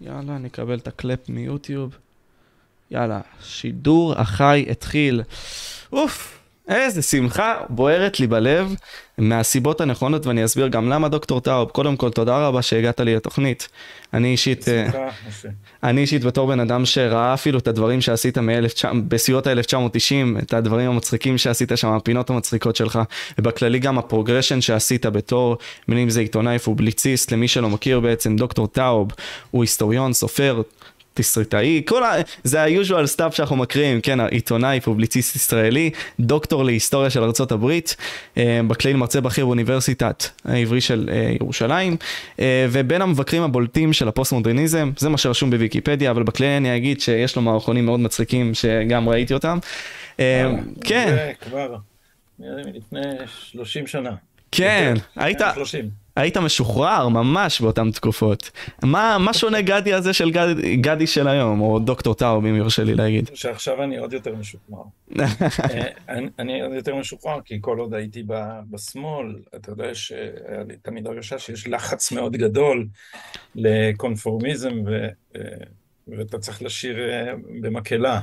יאללה, נקבל את הקלפ מיוטיוב. יאללה, שידור החי התחיל. אוף, איזה שמחה בוערת לי בלב מהסיבות הנכונות, ואני אסביר גם למה דוקטור טאוב. קודם כל, תודה רבה שהגעת לי לתוכנית. אני אישית, משה. אני אישית בתור בן אדם שראה אפילו את הדברים שעשית מ-1900 בסביבות ה-1990, את הדברים המצחיקים שעשית שם, הפינות המצחיקות שלך, ובכללי גם ה progression שעשית בתור, בין אם זה עיתונאי פובליציסט, למי שלא מכיר בעצם, דוקטור טאוב הוא היסטוריון, סופר, תסריטאי, כל ה... זה ה-usual stuff שאנחנו מקריאים, כן, עיתונאי, פובליציסט ישראלי, דוקטור להיסטוריה של ארה"ב, אה, בכללי מרצה בכיר באוניברסיטת העברי של אה, ירושלים, אה, ובין המבקרים הבולטים של הפוסט-מודרניזם, זה מה שרשום בוויקיפדיה, אבל בכללי אני אגיד שיש לו מערכונים מאוד מצחיקים, שגם ראיתי אותם. כן, זה כבר מלפני 30 שנה. כן, יותר, היית, 30. היית משוחרר ממש באותן תקופות. מה, מה שונה גדי הזה של גדי, גדי של היום, או דוקטור טאוב, אם יורשה לי להגיד. שעכשיו אני עוד יותר משוחרר. אה, אני, אני עוד יותר משוחרר, כי כל עוד הייתי ב- בשמאל, אתה יודע שהיה לי תמיד הרגשה שיש לחץ מאוד גדול לקונפורמיזם, ו, אה, ואתה צריך לשיר אה, במקהלה.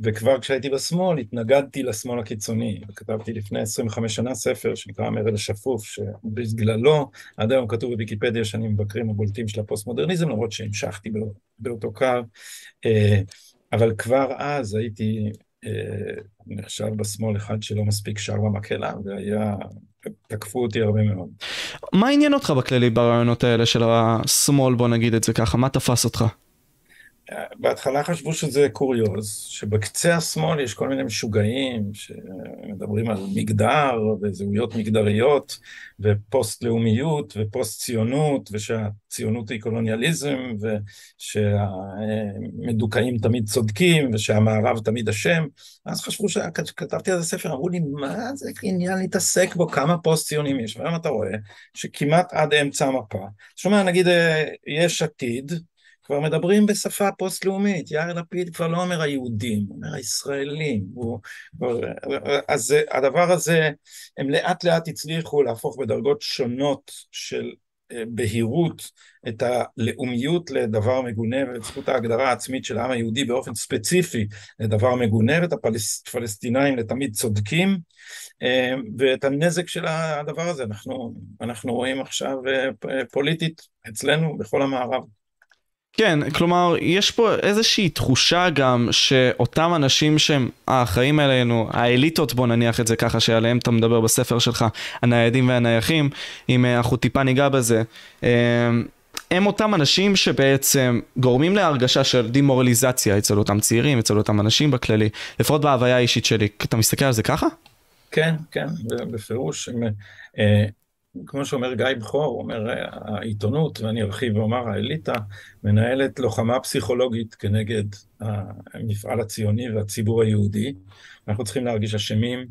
וכבר כשהייתי בשמאל התנגדתי לשמאל הקיצוני. כתבתי לפני 25 שנה ספר שנקרא המרד השפוף, שבגללו עד היום כתוב בוויקיפדיה שאני מבקרים הבולטים של הפוסט-מודרניזם, למרות שהמשכתי בא- באותו קו. אה, אבל כבר אז הייתי אה, נחשב בשמאל אחד שלא מספיק שר במקהלה, והיה, תקפו אותי הרבה מאוד. מה עניין אותך בכללי ברעיונות האלה של השמאל, בוא נגיד את זה ככה, מה תפס אותך? בהתחלה חשבו שזה קוריוז, שבקצה השמאל יש כל מיני משוגעים שמדברים על מגדר וזהויות מגדריות ופוסט-לאומיות ופוסט-ציונות ושהציונות היא קולוניאליזם ושהמדוכאים תמיד צודקים ושהמערב תמיד אשם. אז חשבו שכתבתי על זה ספר, אמרו לי, מה זה עניין להתעסק בו, כמה פוסט-ציונים יש? והיום אתה רואה שכמעט עד אמצע המפה, שומע, נגיד אה, יש עתיד, כבר מדברים בשפה פוסט-לאומית, יאיר לפיד כבר לא אומר היהודים, הוא אומר הישראלים, הוא, אז הדבר הזה, הם לאט לאט הצליחו להפוך בדרגות שונות של אה, בהירות את הלאומיות לדבר מגונה ואת זכות ההגדרה העצמית של העם היהודי באופן ספציפי לדבר מגונה ואת הפלסטינאים לתמיד צודקים אה, ואת הנזק של הדבר הזה. אנחנו, אנחנו רואים עכשיו אה, פוליטית אצלנו בכל המערב. כן, כלומר, יש פה איזושהי תחושה גם שאותם אנשים שהם האחראים עלינו, האליטות בוא נניח את זה ככה, שעליהם אתה מדבר בספר שלך, הניידים והנייחים, אם אה, אנחנו טיפה ניגע בזה, אה, הם אותם אנשים שבעצם גורמים להרגשה של דימורליזציה אצל אותם צעירים, אצל אותם אנשים בכללי, לפחות בהוויה האישית שלי. אתה מסתכל על זה ככה? כן, כן, בפירוש. אה, כמו שאומר גיא בכור, הוא אומר, העיתונות, ואני ארחיב ואומר, האליטה, מנהלת לוחמה פסיכולוגית כנגד המפעל הציוני והציבור היהודי. אנחנו צריכים להרגיש אשמים,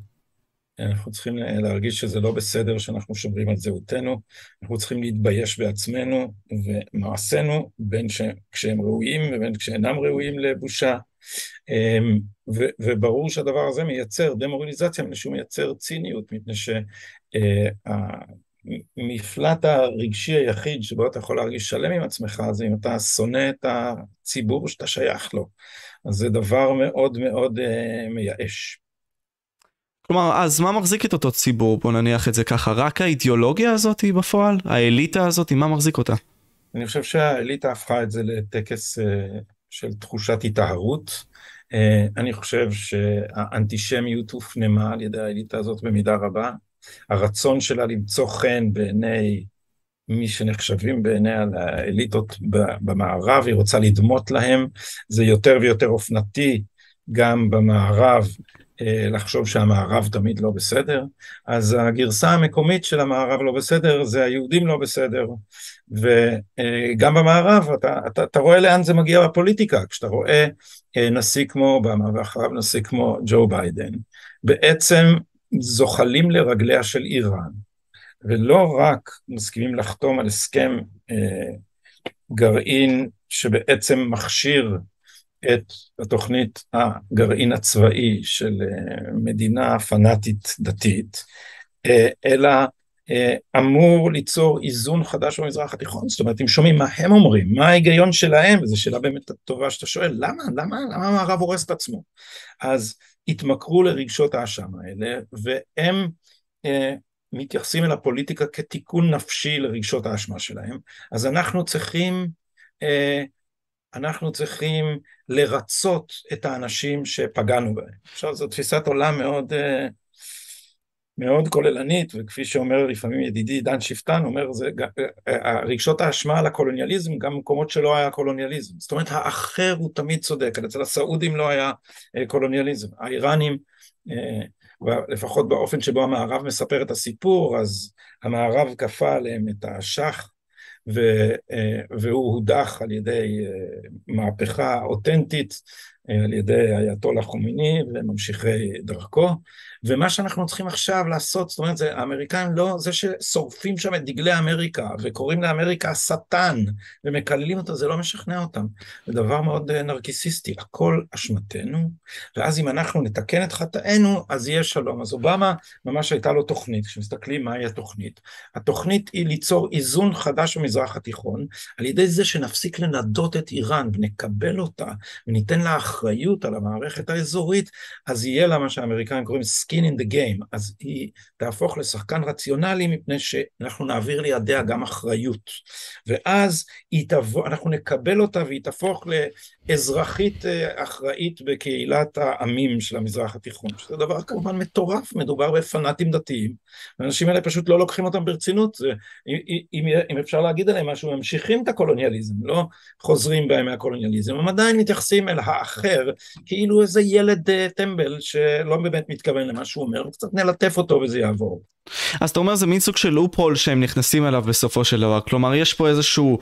אנחנו צריכים להרגיש שזה לא בסדר שאנחנו שומרים על זהותנו, אנחנו צריכים להתבייש בעצמנו ומעשינו, בין ש... כשהם ראויים ובין כשאינם ראויים לבושה. ו- וברור שהדבר הזה מייצר דמוריליזציה, מפני שהוא מייצר ציניות, מפני ש... המפלט הרגשי היחיד שבו אתה יכול להרגיש שלם עם עצמך זה אם אתה שונא את הציבור שאתה שייך לו. אז זה דבר מאוד מאוד uh, מייאש. כלומר, אז מה מחזיק את אותו ציבור? בוא נניח את זה ככה, רק האידיאולוגיה הזאת בפועל? האליטה הזאת, מה מחזיק אותה? אני חושב שהאליטה הפכה את זה לטקס uh, של תחושת היטהרות. Uh, אני חושב שהאנטישמיות הופנמה על ידי האליטה הזאת במידה רבה. הרצון שלה למצוא חן בעיני מי שנחשבים בעיני האליטות במערב, היא רוצה לדמות להם, זה יותר ויותר אופנתי גם במערב אה, לחשוב שהמערב תמיד לא בסדר, אז הגרסה המקומית של המערב לא בסדר זה היהודים לא בסדר, וגם במערב אתה, אתה, אתה רואה לאן זה מגיע בפוליטיקה, כשאתה רואה אה, נשיא כמו אובמה ואחריו נשיא כמו ג'ו ביידן, בעצם זוחלים לרגליה של איראן, ולא רק מסכימים לחתום על הסכם אה, גרעין שבעצם מכשיר את התוכנית הגרעין הצבאי של אה, מדינה פנאטית דתית, אה, אלא אמור ליצור איזון חדש במזרח התיכון, זאת אומרת אם שומעים מה הם אומרים, מה ההיגיון שלהם, וזו שאלה באמת טובה שאתה שואל, למה, למה, למה המערב הורס את עצמו? אז התמכרו לרגשות האשם האלה, והם אה, מתייחסים אל הפוליטיקה כתיקון נפשי לרגשות האשמה שלהם, אז אנחנו צריכים, אה, אנחנו צריכים לרצות את האנשים שפגענו בהם. עכשיו זו תפיסת עולם מאוד אה, מאוד כוללנית, וכפי שאומר לפעמים ידידי דן שפטן, אומר, זה, רגשות האשמה על הקולוניאליזם, גם במקומות שלא היה קולוניאליזם. זאת אומרת, האחר הוא תמיד צודק, אצל הסעודים לא היה אה, קולוניאליזם. האיראנים, אה, לפחות באופן שבו המערב מספר את הסיפור, אז המערב כפה עליהם את השח, אה, והוא הודח על ידי מהפכה אותנטית, על ידי אייתולה חומיני וממשיכי דרכו. ומה שאנחנו צריכים עכשיו לעשות, זאת אומרת, זה, האמריקאים לא, זה ששורפים שם את דגלי אמריקה וקוראים לאמריקה השטן ומקללים אותו, זה לא משכנע אותם. זה דבר מאוד אה, נרקיסיסטי, הכל אשמתנו, ואז אם אנחנו נתקן את חטאינו, אז יהיה שלום. אז אובמה, ממש הייתה לו תוכנית, כשמסתכלים מהי התוכנית. התוכנית היא ליצור איזון חדש במזרח התיכון, על ידי זה שנפסיק לנדות את איראן ונקבל אותה וניתן לה אחריות על המערכת האזורית, אז יהיה לה מה שהאמריקאים קוראים skin in the game, אז היא תהפוך לשחקן רציונלי מפני שאנחנו נעביר לידיה גם אחריות. ואז תבוא, אנחנו נקבל אותה והיא תהפוך לאזרחית אה, אחראית בקהילת העמים של המזרח התיכון, שזה דבר כמובן מטורף, מדובר בפנאטים דתיים, האנשים האלה פשוט לא לוקחים אותם ברצינות, אם, אם אפשר להגיד עליהם משהו, ממשיכים את הקולוניאליזם, לא חוזרים בהם מהקולוניאליזם, הם עדיין מתייחסים אל האחר כאילו איזה ילד אה, טמבל שלא באמת מתכוון למה שהוא אומר, קצת נלטף אותו וזה יעבור. אז אתה אומר זה מין סוג של לופול שהם נכנסים אליו בסופו של דבר, כלומר יש פה איזשהו...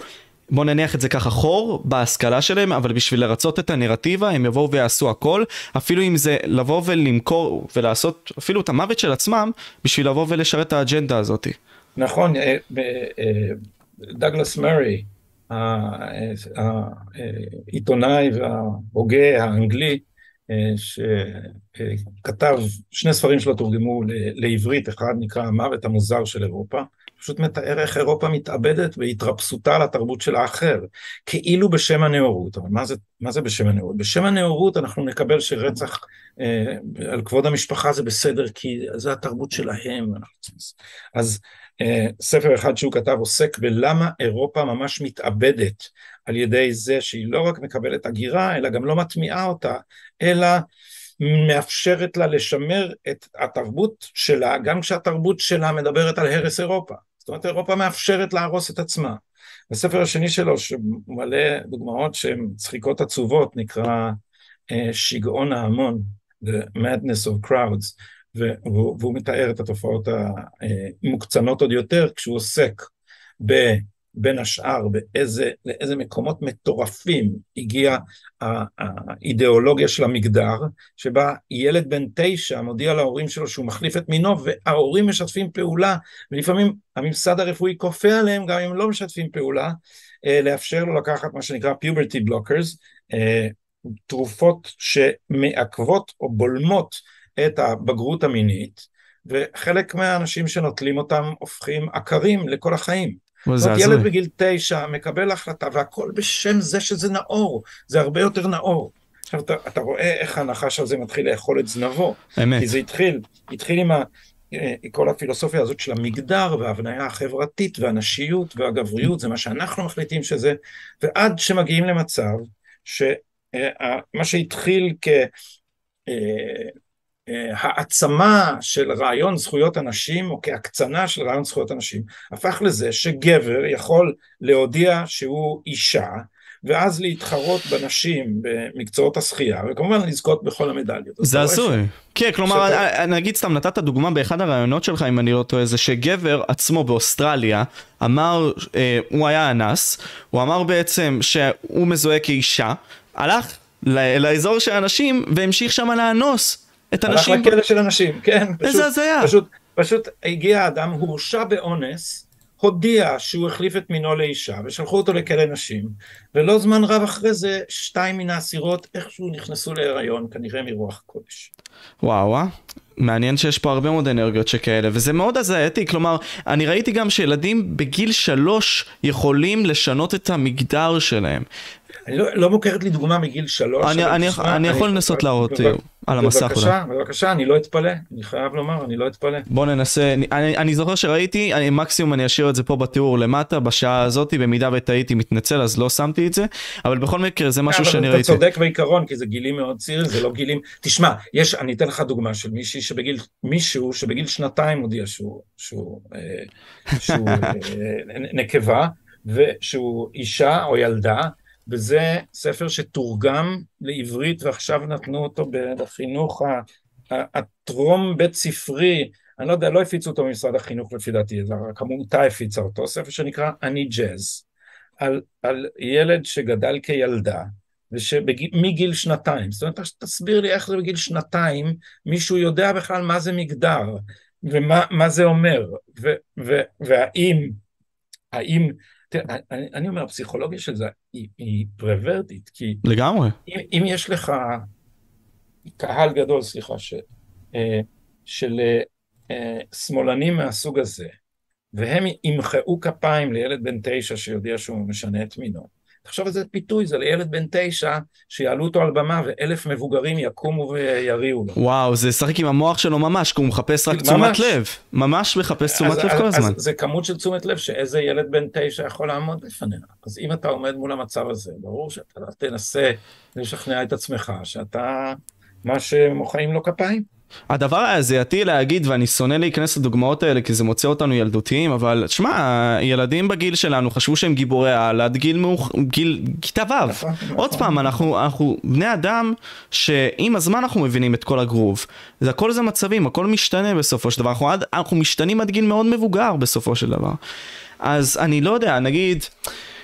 בוא נניח את זה ככה חור בהשכלה שלהם, אבל בשביל לרצות את הנרטיבה הם יבואו ויעשו הכל, אפילו אם זה לבוא ולמכור ולעשות אפילו את המוות של עצמם, בשביל לבוא ולשרת את האג'נדה הזאת. נכון, אה, אה, דגלס מרי, העיתונאי וההוגה האנגלי, אה, שכתב, שני ספרים שלו תורגמו לעברית, אחד נקרא המוות המוזר של אירופה, פשוט מתאר איך אירופה מתאבדת בהתרפסותה לתרבות של האחר, כאילו בשם הנאורות. אבל מה זה, מה זה בשם הנאורות? בשם הנאורות אנחנו נקבל שרצח אה, על כבוד המשפחה זה בסדר, כי זה התרבות שלהם. אז ספר אחד שהוא כתב עוסק בלמה אירופה ממש מתאבדת על ידי זה שהיא לא רק מקבלת הגירה, אלא גם לא מטמיעה אותה, אלא מאפשרת לה לשמר את התרבות שלה, גם כשהתרבות שלה מדברת על הרס אירופה. זאת אומרת, אירופה מאפשרת להרוס את עצמה. בספר השני שלו, שמלא דוגמאות שהן צחיקות עצובות, נקרא uh, שיגעון ההמון, The Madness of Crowds, והוא, מתאר את התופעות המוקצנות עוד יותר, כשהוא עוסק ב... בין השאר באיזה, לאיזה מקומות מטורפים. הגיעה האידיאולוגיה של המגדר, שבה ילד בן תשע מודיע להורים שלו שהוא מחליף את מינו, וההורים משתפים פעולה, ולפעמים הממסד הרפואי כופה עליהם, גם אם לא משתפים פעולה, אה, לאפשר לו לקחת מה שנקרא puberty blockers, אה, תרופות שמעכבות או בולמות את הבגרות המינית, וחלק מהאנשים שנוטלים אותם הופכים עקרים לכל החיים. זאת ילד בגיל תשע מקבל החלטה והכל בשם זה שזה נאור, זה הרבה יותר נאור. עכשיו אתה, אתה רואה איך הנחש הזה מתחיל לאכול את זנבו. אמת. כי זה התחיל, התחיל עם ה, אה, כל הפילוסופיה הזאת של המגדר וההבניה החברתית והנשיות והגבריות, זה מה שאנחנו מחליטים שזה, ועד שמגיעים למצב שמה אה, שהתחיל כ... אה, העצמה של רעיון זכויות הנשים או כהקצנה של רעיון זכויות הנשים הפך לזה שגבר יכול להודיע שהוא אישה ואז להתחרות בנשים במקצועות השחייה וכמובן לזכות בכל המדליות. זה הזוי. כן, כלומר, שאתה... נגיד סתם נתת דוגמה באחד הרעיונות שלך, אם אני לא טועה, זה שגבר עצמו באוסטרליה אמר, אה, הוא היה אנס, הוא אמר בעצם שהוא מזוהה כאישה, הלך לאזור של הנשים והמשיך שם לאנוס. את הנשים... הלך לכלא של אנשים, כן. איזה הזיה. פשוט, פשוט הגיע אדם, הורשע באונס, הודיע שהוא החליף את מינו לאישה, ושלחו אותו לכלא נשים, ולא זמן רב אחרי זה, שתיים מן האסירות איכשהו נכנסו להיריון, כנראה מרוח קודש. וואו, וואו. מעניין שיש פה הרבה מאוד אנרגיות שכאלה, וזה מאוד הזייתי, כלומר, אני ראיתי גם שילדים בגיל שלוש יכולים לשנות את המגדר שלהם. אני לא, לא מוכרת לי דוגמה מגיל שלוש. אני, אני, תשמע, אני יכול לנסות להראות על המסך. בבקשה, אולי. בבקשה, אני לא אתפלא, אני חייב לומר, אני לא אתפלא. בוא ננסה, אני, אני, זוכר שראיתי, אני, מקסימום אני אשאיר את זה פה בתיאור למטה, בשעה הזאת, במידה וטעיתי מתנצל, אז לא שמתי את זה, אבל בכל מקרה זה משהו שאני ראיתי. אתה צודק בעיקרון, כי זה גילים מאוד צעירים, זה לא גילים, תשמע, יש, אני אתן לך דוגמה של מישהי שבגיל, מישהו שבגיל שנתיים הודיע שהוא, שהוא, שהוא, שהוא אה, נקבה, ושהוא אישה או ילדה, וזה ספר שתורגם לעברית ועכשיו נתנו אותו בחינוך הטרום בית ספרי, אני לא יודע, לא הפיצו אותו במשרד החינוך לפי דעתי, רק עמותה הפיצה אותו, ספר שנקרא אני ג'אז, על, על ילד שגדל כילדה, ומגיל שנתיים, זאת אומרת, תסביר לי איך זה בגיל שנתיים, מישהו יודע בכלל מה זה מגדר, ומה זה אומר, ו, ו, והאם, האם תראה, אני, אני אומר, הפסיכולוגיה של זה היא, היא פרוורטית, כי... לגמרי. אם, אם יש לך קהל גדול, סליחה, ש, אה, של אה, שמאלנים מהסוג הזה, והם ימחאו כפיים לילד בן תשע שיודע שהוא משנה את מינו, תחשוב איזה פיתוי זה לילד בן תשע, שיעלו אותו על במה ואלף מבוגרים יקומו ויריעו לו. וואו, זה שחק עם המוח שלו ממש, כי הוא מחפש רק תשומת לב. ממש מחפש תשומת לב כל הזמן. אז זה כמות של תשומת לב שאיזה ילד בן תשע יכול לעמוד לפניה. אז אם אתה עומד מול המצב הזה, ברור שאתה תנסה לשכנע את עצמך שאתה מה שמוחאים לו כפיים. הדבר הזייתי להגיד, ואני שונא להיכנס לדוגמאות האלה כי זה מוצא אותנו ילדותיים, אבל שמע, ילדים בגיל שלנו חשבו שהם גיבורי על עד גיל, מאוח... גיל כיתה ו'. נכון, עוד נכון. פעם, אנחנו, אנחנו בני אדם שעם הזמן אנחנו מבינים את כל הגרוב. זה הכל זה מצבים, הכל משתנה בסופו של דבר. אנחנו, עד, אנחנו משתנים עד גיל מאוד מבוגר בסופו של דבר. אז אני לא יודע, נגיד...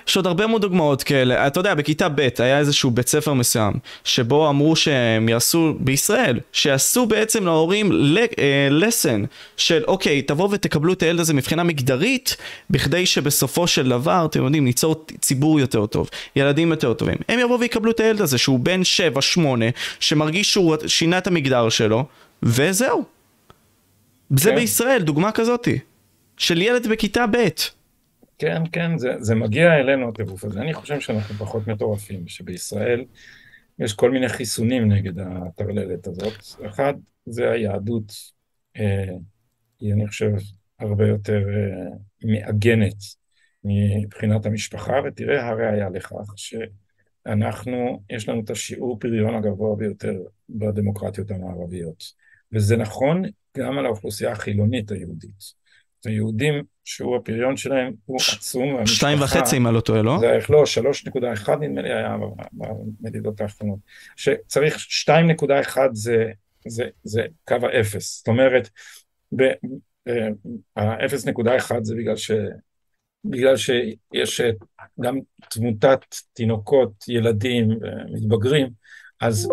יש עוד הרבה מאוד דוגמאות כאלה. אתה יודע, בכיתה ב' היה איזשהו בית ספר מסוים, שבו אמרו שהם יעשו, בישראל, שיעשו בעצם להורים לסן של אוקיי, תבואו ותקבלו את הילד הזה מבחינה מגדרית, בכדי שבסופו של דבר, אתם יודעים, ניצור ציבור יותר טוב, ילדים יותר טובים. הם יבואו ויקבלו את הילד הזה שהוא בן 7-8, שמרגיש שהוא שינה את המגדר שלו, וזהו. זה כן. בישראל, דוגמה כזאתי. של ילד בכיתה ב'. כן, כן, זה, זה מגיע אלינו הטירוף הזה. אני חושב שאנחנו פחות מטורפים, שבישראל יש כל מיני חיסונים נגד הטרללת הזאת. אחד, זה היהדות, אה, היא אני חושב הרבה יותר אה, מעגנת מבחינת המשפחה, ותראה הראיה לכך שאנחנו, יש לנו את השיעור פריון הגבוה ביותר בדמוקרטיות המערביות. וזה נכון גם על האוכלוסייה החילונית היהודית. היהודים, שהוא הפריון שלהם הוא עצום. שתיים וחצי אם אני לא טועה, לא? זה לא, שלוש נקודה אחד נדמה לי היה במדידות האחרונות. שצריך שתיים נקודה אחד זה, זה, זה קו האפס. זאת אומרת, האפס נקודה אחד זה בגלל ש... בגלל שיש גם תמותת תינוקות, ילדים, מתבגרים, אז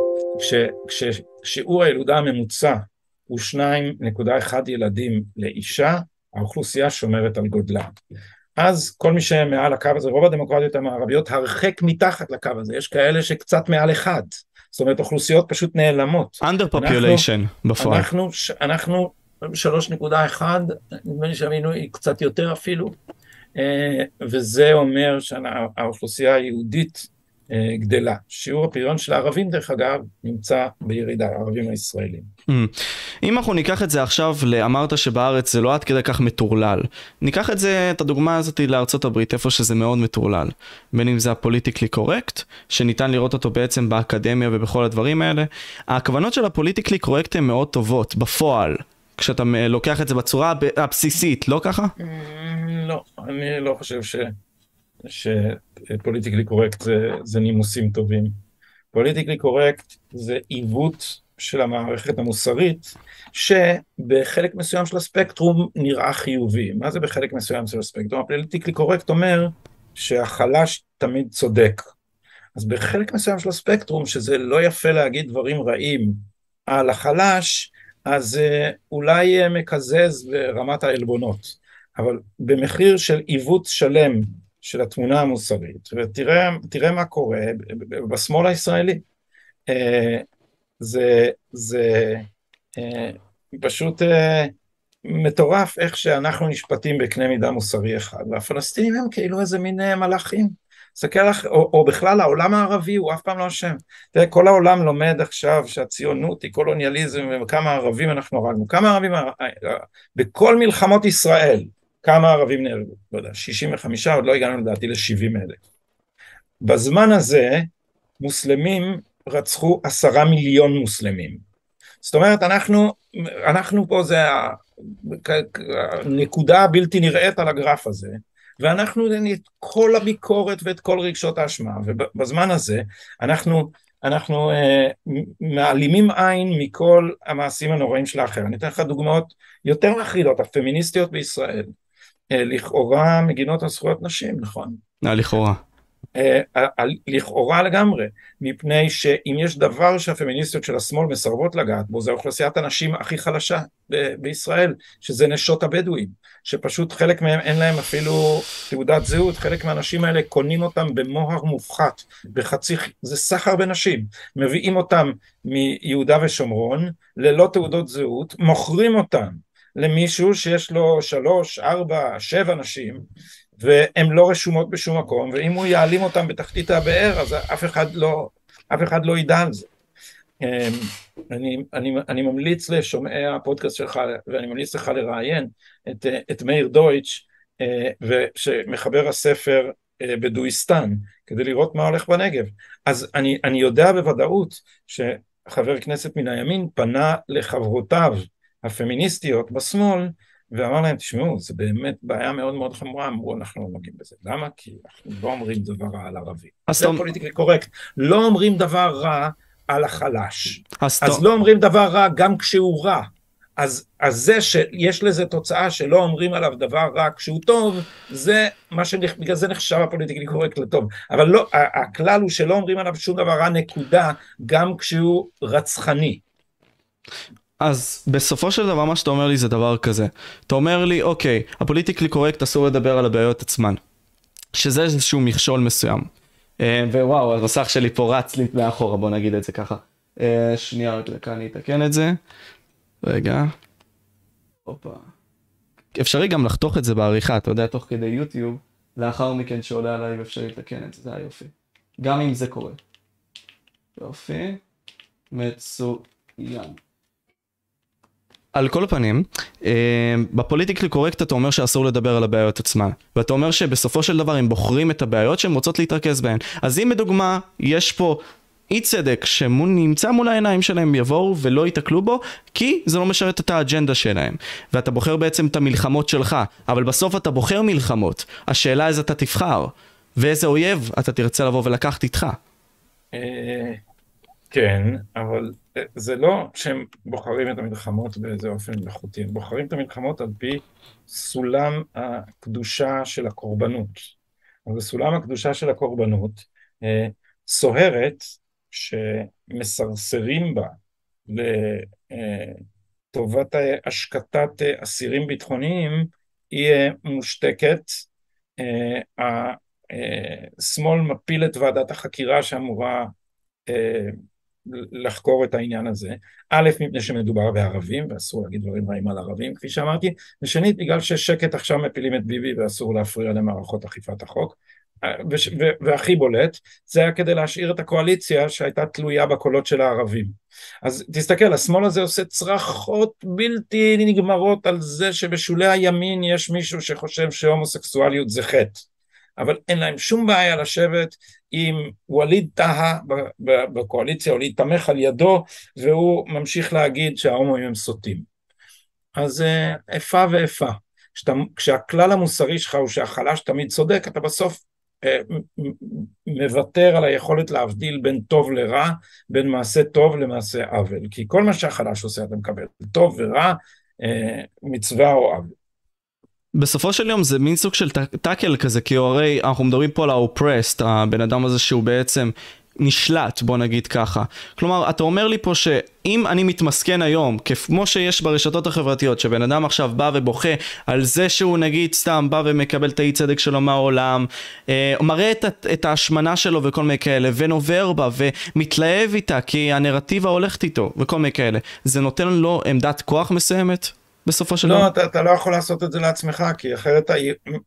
כששיעור הילודה הממוצע הוא 2.1 ילדים לאישה, האוכלוסייה שומרת על גודלה. אז כל מי שמעל הקו הזה, רוב הדמוקרטיות המערביות הרחק מתחת לקו הזה, יש כאלה שקצת מעל אחד. זאת אומרת, אוכלוסיות פשוט נעלמות. under population בפועל. אנחנו, אנחנו 3.1, נדמה לי שהמינוי היא קצת יותר אפילו, אה, וזה אומר שהאוכלוסייה היהודית גדלה. שיעור הפריון של הערבים, דרך אגב, נמצא בירידה, הערבים הישראלים. Mm. אם אנחנו ניקח את זה עכשיו, אמרת שבארץ זה לא עד כדי כך מטורלל. ניקח את זה, את הדוגמה הזאת לארצות הברית, איפה שזה מאוד מטורלל. בין אם זה הפוליטיקלי קורקט, שניתן לראות אותו בעצם באקדמיה ובכל הדברים האלה. הכוונות של ה politically correct הן מאוד טובות, בפועל. כשאתה לוקח את זה בצורה הבסיסית, לא ככה? Mm, לא, אני לא חושב ש... ש politically correct זה, זה נימוסים טובים. politically correct זה עיוות של המערכת המוסרית, שבחלק מסוים של הספקטרום נראה חיובי. מה זה בחלק מסוים של הספקטרום? ה politically correct אומר שהחלש תמיד צודק. אז בחלק מסוים של הספקטרום, שזה לא יפה להגיד דברים רעים על החלש, אז אה, אולי אה, מקזז ברמת העלבונות. אבל במחיר של עיוות שלם של התמונה המוסרית, ותראה מה קורה בשמאל הישראלי. אה, זה, זה, אה, פשוט אה, מטורף איך שאנחנו נשפטים בקנה מידה מוסרי אחד, והפלסטינים הם כאילו איזה מין מלאכים. תסתכל לך, או, או בכלל העולם הערבי הוא אף פעם לא אשם. תראה, כל העולם לומד עכשיו שהציונות היא קולוניאליזם וכמה ערבים אנחנו הרגנו. כמה ערבים, בכל מלחמות ישראל, כמה ערבים נהרגו? לא יודע, 65, עוד לא הגענו לדעתי ל-70 אלף. בזמן הזה, מוסלמים רצחו עשרה מיליון מוסלמים. זאת אומרת, אנחנו, אנחנו פה זה הנקודה הבלתי נראית על הגרף הזה, ואנחנו את כל הביקורת ואת כל רגשות האשמה, ובזמן הזה אנחנו, אנחנו אה, מעלימים עין מכל המעשים הנוראים של האחר. אני אתן לך דוגמאות יותר מחרידות, הפמיניסטיות בישראל, לכאורה מגינות על זכויות נשים, נכון? אה, לכאורה. אה, לכאורה לגמרי, מפני שאם יש דבר שהפמיניסטיות של השמאל מסרבות לגעת בו, זה אוכלוסיית הנשים הכי חלשה ב- בישראל, שזה נשות הבדואים, שפשוט חלק מהם אין להם אפילו תעודת זהות, חלק מהנשים האלה קונים אותם במוהר מופחת, בחצי, זה סחר בנשים, מביאים אותם מיהודה ושומרון ללא תעודות זהות, מוכרים אותם למישהו שיש לו שלוש, ארבע, שבע נשים, והן לא רשומות בשום מקום, ואם הוא יעלים אותן בתחתית הבאר, אז אף אחד לא, אף אחד לא ידע על זה. אמ, אני, אני, אני ממליץ לשומעי הפודקאסט שלך, ואני ממליץ לך לראיין את, את מאיר דויטש, אה, שמחבר הספר אה, בדואיסטן, כדי לראות מה הולך בנגב. אז אני, אני יודע בוודאות שחבר כנסת מן הימין פנה לחברותיו הפמיניסטיות בשמאל, ואמר להם, תשמעו, זה באמת בעיה מאוד מאוד חמורה, אמרו, אנחנו לא נוגעים בזה. למה? כי אנחנו לא אומרים דבר רע על ערבים. זה פוליטיקלי קורקט. לא אומרים דבר רע על החלש. אז, אז לא אומרים דבר רע גם כשהוא רע. אז, אז זה שיש לזה תוצאה שלא אומרים עליו דבר רע כשהוא טוב, זה מה שבגלל זה נחשב ה politically correct לטוב. אבל לא, הכלל הוא שלא אומרים עליו שום דבר רע, נקודה, גם כשהוא רצחני. אז בסופו של דבר מה שאתה אומר לי זה דבר כזה. אתה אומר לי, אוקיי, ה politically correct אסור לדבר על הבעיות עצמן. שזה איזשהו מכשול מסוים. אה, ווואו, המסך שלי פה רץ לי מאחורה, בוא נגיד את זה ככה. אה, שנייה רק דקה, אני אתקן את זה. רגע. הופה. אפשרי גם לחתוך את זה בעריכה, אתה יודע, תוך כדי יוטיוב, לאחר מכן שעולה עליי ואפשרי לתקן את זה, זה היופי. גם אם זה קורה. יופי. מצוין. על כל פנים, אה, בפוליטיקלי קורקט אתה אומר שאסור לדבר על הבעיות עצמן. ואתה אומר שבסופו של דבר הם בוחרים את הבעיות שהן רוצות להתרכז בהן. אז אם לדוגמה, יש פה אי צדק שנמצא מול העיניים שלהם יבואו ולא ייתקלו בו כי זה לא משרת את האג'נדה שלהם ואתה בוחר בעצם את המלחמות שלך אבל בסוף אתה בוחר מלחמות השאלה איזה אתה תבחר ואיזה אויב אתה תרצה לבוא ולקחת איתך אה, כן אבל זה לא שהם בוחרים את המלחמות באיזה אופן מלאכותי, הם בוחרים את המלחמות על פי סולם הקדושה של הקורבנות. אז בסולם הקדושה של הקורבנות, אה, סוהרת שמסרסרים בה לטובת השקטת אסירים ביטחוניים, היא מושתקת. אה, השמאל מפיל את ועדת החקירה שאמורה אה, לחקור את העניין הזה, א', מפני שמדובר בערבים ואסור להגיד דברים רעים על ערבים כפי שאמרתי, ושנית בגלל ששקט עכשיו מפילים את ביבי ואסור להפריע למערכות אכיפת החוק, והכי בולט, זה היה כדי להשאיר את הקואליציה שהייתה תלויה בקולות של הערבים. אז תסתכל, השמאל הזה עושה צרחות בלתי נגמרות על זה שבשולי הימין יש מישהו שחושב שהומוסקסואליות זה חטא. אבל אין להם שום בעיה לשבת עם ווליד טאהא בקואליציה או להתמך על ידו והוא ממשיך להגיד שההומואים הם סוטים. אז אה, איפה ואיפה. כשאתה, כשהכלל המוסרי שלך הוא שהחלש תמיד צודק, אתה בסוף אה, מוותר על היכולת להבדיל בין טוב לרע, בין מעשה טוב למעשה עוול. כי כל מה שהחלש עושה אתה מקבל, טוב ורע, אה, מצווה או עוול. בסופו של יום זה מין סוג של טאקל כזה, כי הרי אנחנו מדברים פה על האופרסט, הבן אדם הזה שהוא בעצם נשלט, בוא נגיד ככה. כלומר, אתה אומר לי פה שאם אני מתמסכן היום, כמו שיש ברשתות החברתיות, שבן אדם עכשיו בא ובוכה על זה שהוא נגיד סתם בא ומקבל את האי צדק שלו מהעולם, אה, מראה את, את ההשמנה שלו וכל מיני כאלה, ונובר בה ומתלהב איתה כי הנרטיבה הולכת איתו וכל מיני כאלה, זה נותן לו עמדת כוח מסוימת? בסופו של דבר. לא, אתה, אתה לא יכול לעשות את זה לעצמך, כי אחרת,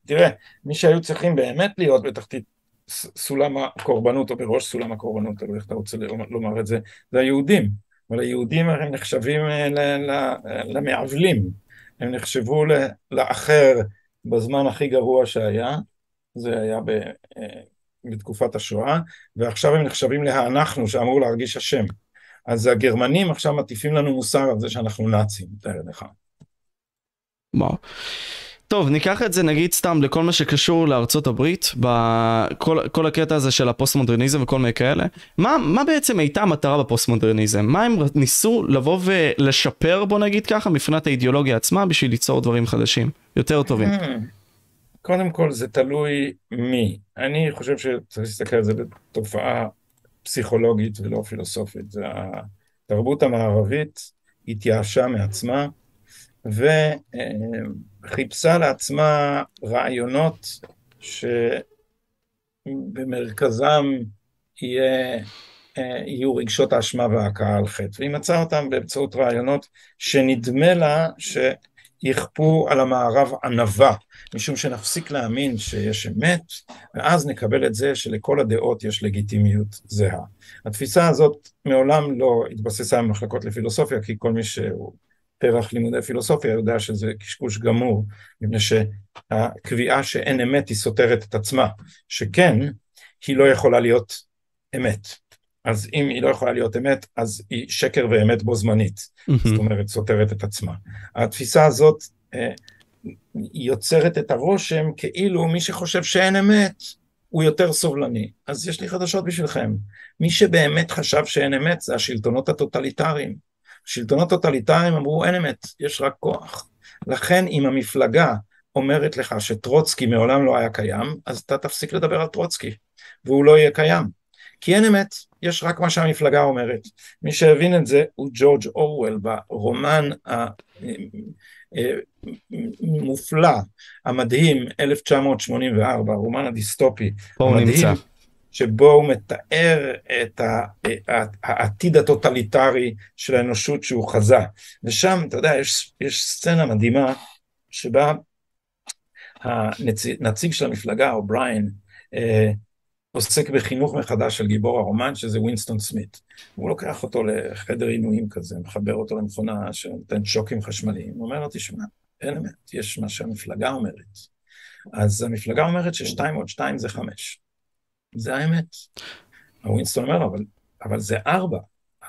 תראה, מי שהיו צריכים באמת להיות בתחתית סולם הקורבנות, או בראש סולם הקורבנות, תלוי איך אתה רוצה לומר את זה, זה היהודים. אבל היהודים הם נחשבים אה, למעוולים, הם נחשבו לאחר בזמן הכי גרוע שהיה, זה היה ב, אה, בתקופת השואה, ועכשיו הם נחשבים להאנחנו שאמור להרגיש אשם. אז הגרמנים עכשיו מטיפים לנו מוסר על זה שאנחנו נאצים, תאר לך. וואו. טוב, ניקח את זה נגיד סתם לכל מה שקשור לארצות הברית, בכל הקטע הזה של הפוסט-מודרניזם וכל מיני כאלה. מה, מה בעצם הייתה המטרה בפוסט-מודרניזם? מה הם ניסו לבוא ולשפר, בוא נגיד ככה, מבחינת האידיאולוגיה עצמה, בשביל ליצור דברים חדשים, יותר טובים? Hmm. קודם כל זה תלוי מי. אני חושב שצריך להסתכל על זה בתופעה פסיכולוגית ולא פילוסופית. התרבות המערבית התייאשה מעצמה. וחיפשה לעצמה רעיונות שבמרכזם יהיה, יהיו רגשות האשמה וההכאה על חטא, והיא מצאה אותם באמצעות רעיונות שנדמה לה שיכפו על המערב ענווה, משום שנפסיק להאמין שיש אמת, ואז נקבל את זה שלכל הדעות יש לגיטימיות זהה. התפיסה הזאת מעולם לא התבססה במחלקות לפילוסופיה, כי כל מי שהוא פרח לימודי פילוסופיה יודע שזה קשקוש גמור, מפני שהקביעה שאין אמת היא סותרת את עצמה, שכן, היא לא יכולה להיות אמת. אז אם היא לא יכולה להיות אמת, אז היא שקר ואמת בו זמנית. Mm-hmm. זאת אומרת, סותרת את עצמה. התפיסה הזאת אה, יוצרת את הרושם כאילו מי שחושב שאין אמת, הוא יותר סובלני. אז יש לי חדשות בשבילכם. מי שבאמת חשב שאין אמת זה השלטונות הטוטליטריים. שלטונות טוטליטריים אמרו אין אמת, יש רק כוח. לכן אם המפלגה אומרת לך שטרוצקי מעולם לא היה קיים, אז אתה תפסיק לדבר על טרוצקי, והוא לא יהיה קיים. כי אין אמת, יש רק מה שהמפלגה אומרת. מי שהבין את זה הוא ג'ורג' אורוול ברומן המופלא, המדהים, 1984, הרומן הדיסטופי. פה הוא נמצא. שבו הוא מתאר את העתיד הטוטליטרי של האנושות שהוא חזה. ושם, אתה יודע, יש, יש סצנה מדהימה שבה הנציג של המפלגה, אובריין, אה, עוסק בחינוך מחדש של גיבור הרומן, שזה ווינסטון סמית. הוא לוקח אותו לחדר עינויים כזה, מחבר אותו למכונה שנותן שוקים חשמליים. הוא אומר לו, תשמע, אין אמת, יש מה שהמפלגה אומרת. אז המפלגה אומרת ששתיים עוד שתיים זה חמש. זה האמת. ווינסטון אומר אבל, אבל זה ארבע,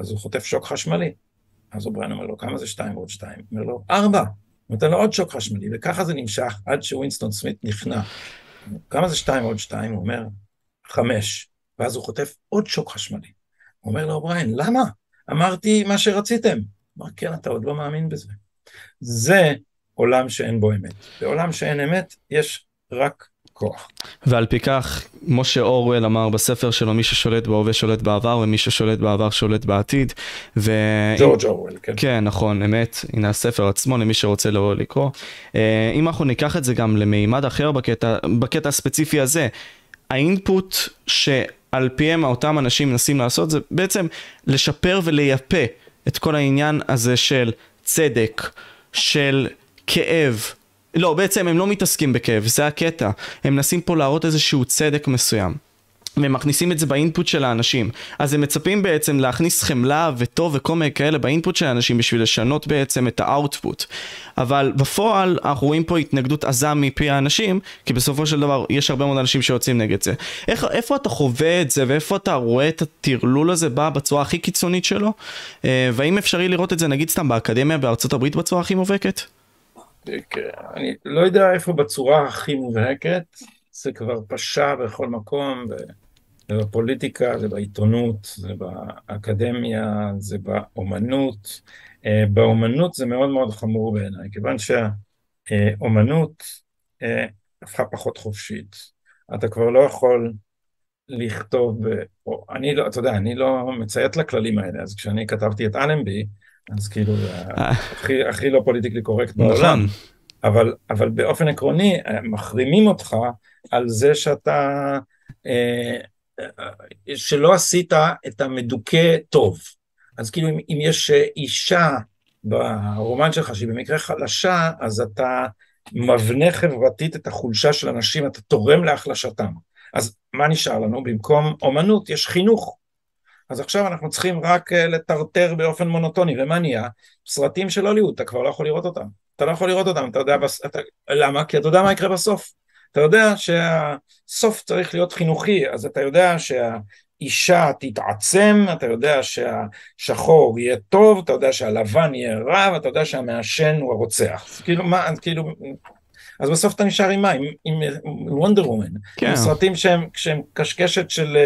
אז הוא חוטף שוק חשמלי. אז אובריין אומר לו, כמה זה שתיים ועוד שתיים? אומר לו, ארבע. נותן לו עוד שוק חשמלי, וככה זה נמשך עד שווינסטון סמית נכנע. כמה זה שתיים ועוד שתיים? הוא אומר, חמש. ואז הוא חוטף עוד שוק חשמלי. הוא אומר לאובריין, למה? אמרתי מה שרציתם. הוא אמר, כן, אתה עוד לא מאמין בזה. זה עולם שאין בו אמת. בעולם שאין אמת, יש רק כוח. ועל פי כך, מה שאורוול אמר בספר שלו, מי ששולט בהווה שולט בעבר, ומי ששולט בעבר שולט בעתיד. ו... ג'ורג' אורוול, כן. כן, נכון, אמת. הנה הספר עצמו, למי שרוצה לא לקרוא. אה, אם אנחנו ניקח את זה גם למימד אחר בקטע, בקטע הספציפי הזה, האינפוט שעל פיהם אותם אנשים מנסים לעשות, זה בעצם לשפר ולייפה את כל העניין הזה של צדק, של כאב. לא, בעצם הם לא מתעסקים בכאב, זה הקטע. הם מנסים פה להראות איזשהו צדק מסוים. והם מכניסים את זה באינפוט של האנשים. אז הם מצפים בעצם להכניס חמלה וטוב וכל מיני כאלה באינפוט של האנשים בשביל לשנות בעצם את האאוטפוט. אבל בפועל אנחנו רואים פה התנגדות עזה מפי האנשים, כי בסופו של דבר יש הרבה מאוד אנשים שיוצאים נגד זה. איך, איפה אתה חווה את זה ואיפה אתה רואה את הטרלול הזה בא בצורה הכי קיצונית שלו? אה, והאם אפשרי לראות את זה נגיד סתם באקדמיה בארצות הברית בצורה הכי מובהקת? אני לא יודע איפה בצורה הכי מובהקת, זה כבר פשע בכל מקום, זה בפוליטיקה, זה בעיתונות, זה באקדמיה, זה באומנות. אה, באומנות זה מאוד מאוד חמור בעיניי, כיוון שהאומנות אה, הפכה פחות חופשית. אתה כבר לא יכול לכתוב, או, אני לא, אתה יודע, אני לא מציית לכללים האלה, אז כשאני כתבתי את אלנבי, אז כאילו, הכי, הכי לא פוליטיקלי קורקט בעולם. נכון. אבל, אבל באופן עקרוני, מחרימים אותך על זה שאתה, אה, שלא עשית את המדוכא טוב. אז כאילו, אם, אם יש אישה ברומן שלך שהיא במקרה חלשה, אז אתה מבנה חברתית את החולשה של אנשים, אתה תורם להחלשתם. אז מה נשאר לנו? במקום אומנות יש חינוך. אז עכשיו אנחנו צריכים רק אה, לטרטר באופן מונוטוני, ומה נהיה? סרטים של הוליווד, אתה כבר לא יכול לראות אותם. אתה לא יכול לראות אותם, אתה יודע, בס... אתה... למה? כי אתה יודע מה יקרה בסוף. אתה יודע שהסוף צריך להיות חינוכי, אז אתה יודע שהאישה תתעצם, אתה יודע שהשחור יהיה טוב, אתה יודע שהלבן יהיה רע, ואתה יודע שהמעשן הוא הרוצח. כאילו, מה, כאילו, אז בסוף אתה נשאר עם מה? עם, עם וונדר וומן. כן. עם סרטים שהם, שהם קשקשת של,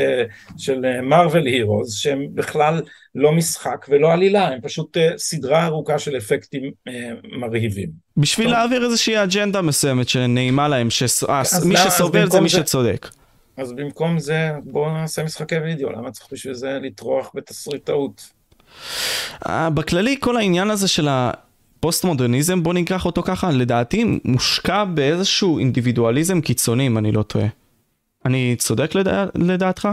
של מרוויל הירוז, שהם בכלל לא משחק ולא עלילה, הם פשוט אה, סדרה ארוכה של אפקטים אה, מרהיבים. בשביל טוב. להעביר איזושהי אג'נדה מסוימת שנעימה להם, שמי אה, שסובל זה מי זה... שצודק. אז במקום זה בואו נעשה משחקי וידאו, למה צריך בשביל זה לטרוח בתסריטאות? בכללי כל העניין הזה של ה... פוסט מודרניזם, בוא ניקח אותו ככה, לדעתי מושקע באיזשהו אינדיבידואליזם קיצוני, אם אני לא טועה. אני צודק לדע... לדעתך?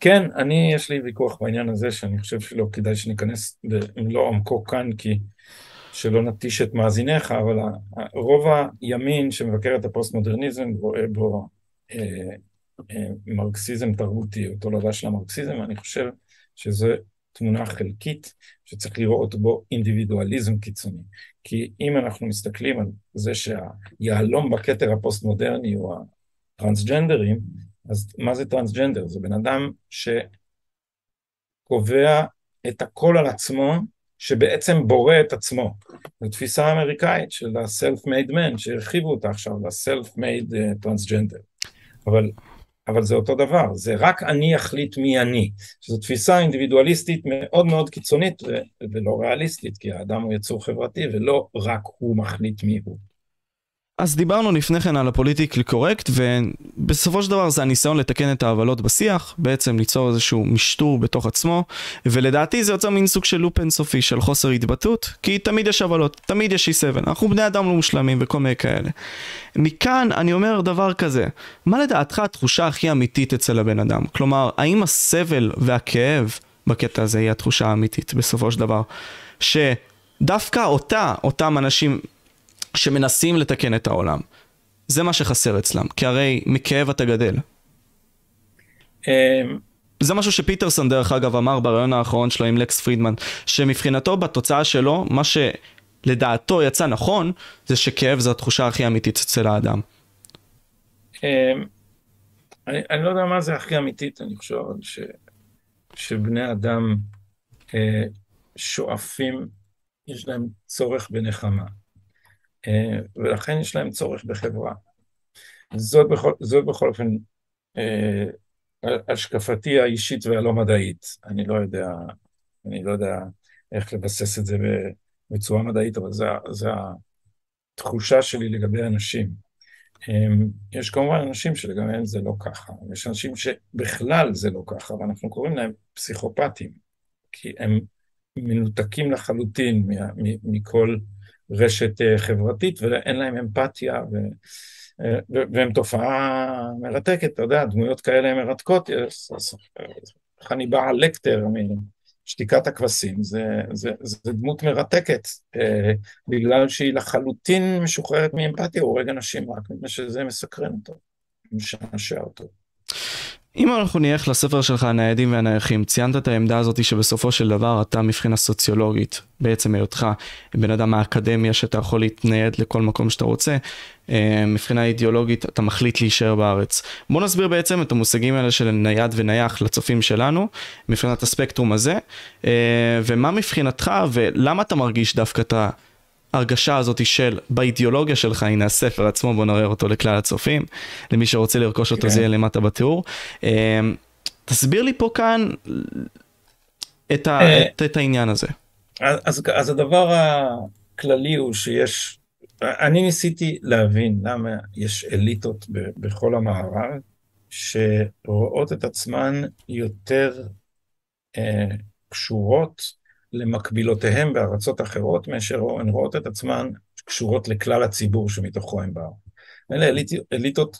כן, אני, יש לי ויכוח בעניין הזה, שאני חושב שלא כדאי שניכנס במלוא עומקו כאן, כי שלא נטיש את מאזיניך, אבל רוב הימין שמבקר את הפוסט מודרניזם רואה בו אה, אה, מרקסיזם תרבותי, או תולדה של המרקסיזם, אני חושב שזה תמונה חלקית שצריך לראות בו אינדיבידואליזם קיצוני. כי אם אנחנו מסתכלים על זה שהיהלום בכתר הפוסט-מודרני הוא הטרנסג'נדרים, אז מה זה טרנסג'נדר? זה בן אדם שקובע את הכל על עצמו, שבעצם בורא את עצמו. זו תפיסה אמריקאית של ה-self-made man, שהרחיבו אותה עכשיו ל-self-made. Uh, אבל אבל זה אותו דבר, זה רק אני אחליט מי אני, שזו תפיסה אינדיבידואליסטית מאוד מאוד קיצונית ולא ריאליסטית, כי האדם הוא יצור חברתי ולא רק הוא מחליט מי הוא. אז דיברנו לפני כן על הפוליטיקלי קורקט, ובסופו של דבר זה הניסיון לתקן את העוולות בשיח, בעצם ליצור איזשהו משטור בתוך עצמו, ולדעתי זה יוצר מין סוג של לופ אינסופי של חוסר התבטאות, כי תמיד יש עוולות, תמיד יש אי סבל, אנחנו בני אדם לא מושלמים וכל מיני כאלה. מכאן אני אומר דבר כזה, מה לדעתך התחושה הכי אמיתית אצל הבן אדם? כלומר, האם הסבל והכאב בקטע הזה היא התחושה האמיתית בסופו של דבר? שדווקא אותה, אותם אנשים שמנסים לתקן את העולם. זה מה שחסר אצלם, כי הרי מכאב אתה גדל. אמ, זה משהו שפיטרסון דרך אגב אמר בריאיון האחרון שלו עם לקס פרידמן, שמבחינתו בתוצאה שלו, מה שלדעתו יצא נכון, זה שכאב זה התחושה הכי אמיתית אצל האדם. אמ, אני, אני לא יודע מה זה הכי אמיתית, אני חושב ש, שבני אדם אה, שואפים, יש להם צורך בנחמה. אה, ולכן יש להם צורך בחברה. זאת בכל, זאת בכל אופן אה, השקפתי האישית והלא מדעית. אני לא יודע, אני לא יודע איך לבסס את זה בצורה מדעית, אבל זו התחושה שלי לגבי אנשים. אה, יש כמובן אנשים שלגביהם זה לא ככה, יש אנשים שבכלל זה לא ככה, ואנחנו קוראים להם פסיכופטים, כי הם מנותקים לחלוטין מכל רשת אה, חברתית ואין להם אמפתיה ו... אה, והם תופעה מרתקת, אתה יודע, דמויות כאלה הן מרתקות, חניבעל לקטר משתיקת הכבשים, זה, זה, זה דמות מרתקת, אה, בגלל שהיא לחלוטין משוחררת מאמפתיה, הוא הורג אנשים רק מפני שזה מסקרן אותו, משעשע אותו. אם אנחנו נלך לספר שלך, הניידים והנייחים, ציינת את העמדה הזאת שבסופו של דבר אתה מבחינה סוציולוגית, בעצם היותך בן אדם מהאקדמיה שאתה יכול להתנייד לכל מקום שאתה רוצה, אה, מבחינה אידיאולוגית אתה מחליט להישאר בארץ. בוא נסביר בעצם את המושגים האלה של נייד ונייח לצופים שלנו, מבחינת הספקטרום הזה, אה, ומה מבחינתך ולמה אתה מרגיש דווקא את ה... ההרגשה הזאת של, באידיאולוגיה שלך, הנה הספר עצמו, בוא נראה אותו לכלל הצופים, למי שרוצה לרכוש אותו כן. זה יהיה למטה בתיאור. אמ, תסביר לי פה כאן את, ה, אה, את, את העניין הזה. אז, אז הדבר הכללי הוא שיש, אני ניסיתי להבין למה יש אליטות ב, בכל המערב, שרואות את עצמן יותר אה, קשורות למקבילותיהם בארצות אחרות, מאשר הן רואות את עצמן קשורות לכלל הציבור שמתוכו הם באו. אלה אליט, אליטות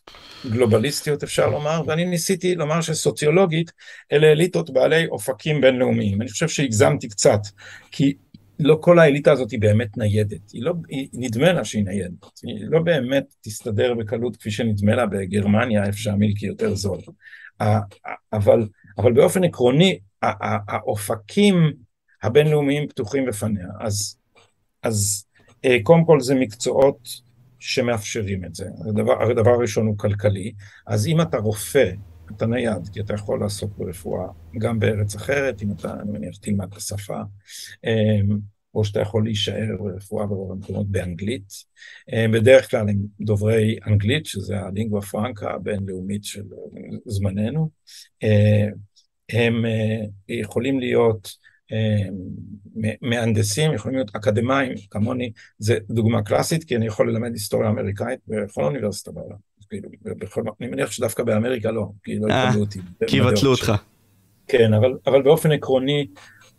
גלובליסטיות אפשר לומר, ואני ניסיתי לומר שסוציולוגית אלה אליטות בעלי אופקים בינלאומיים. אני חושב שהגזמתי קצת, כי לא כל האליטה הזאת היא באמת ניידת, היא לא, היא, נדמה לה שהיא ניידת, היא לא באמת תסתדר בקלות כפי שנדמה לה בגרמניה, איפה שהמילקי יותר זול. אבל, אבל באופן עקרוני, האופקים הבינלאומיים פתוחים בפניה, אז, אז אה, קודם כל זה מקצועות שמאפשרים את זה. הדבר, הדבר הראשון הוא כלכלי, אז אם אתה רופא, אתה נייד, כי אתה יכול לעסוק ברפואה גם בארץ אחרת, אם אתה, אני מניח, תלמד את השפה, אמ, או שאתה יכול להישאר ברפואה ברוב המקומות באנגלית. אמ, בדרך כלל הם דוברי אנגלית, שזה הלינגווה פרנקה הבינלאומית של זמננו. אמ, הם אה, יכולים להיות מהנדסים, יכולים להיות אקדמאים, כמוני, זה דוגמה קלאסית, כי אני יכול ללמד היסטוריה אמריקאית בכל אוניברסיטה בעולם. כאילו, אני מניח שדווקא באמריקה לא, כי לא יקבלו אה, אותי. כי יבטלו אותך. כן, אבל, אבל באופן עקרוני,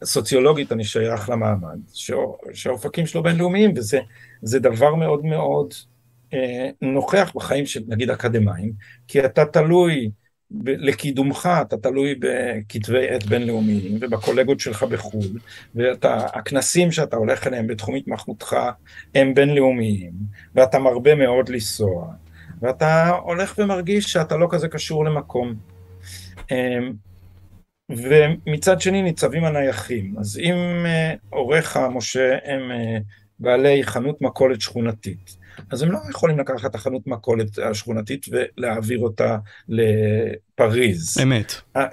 סוציולוגית אני שייך למעמד, שהאופקים שלו בינלאומיים, וזה דבר מאוד מאוד אה, נוכח בחיים של נגיד אקדמאים, כי אתה תלוי לקידומך אתה תלוי בכתבי עת בינלאומיים ובקולגות שלך בחו"ל והכנסים שאתה הולך אליהם בתחום התמחותך הם בינלאומיים ואתה מרבה מאוד לנסוע ואתה הולך ומרגיש שאתה לא כזה קשור למקום. אמ, ומצד שני ניצבים הנייחים. אז אם אה, הוריך משה הם אה, בעלי חנות מכולת שכונתית אז הם לא יכולים לקחת את החנות מכולת השכונתית ולהעביר אותה לפריז. אמת. אה,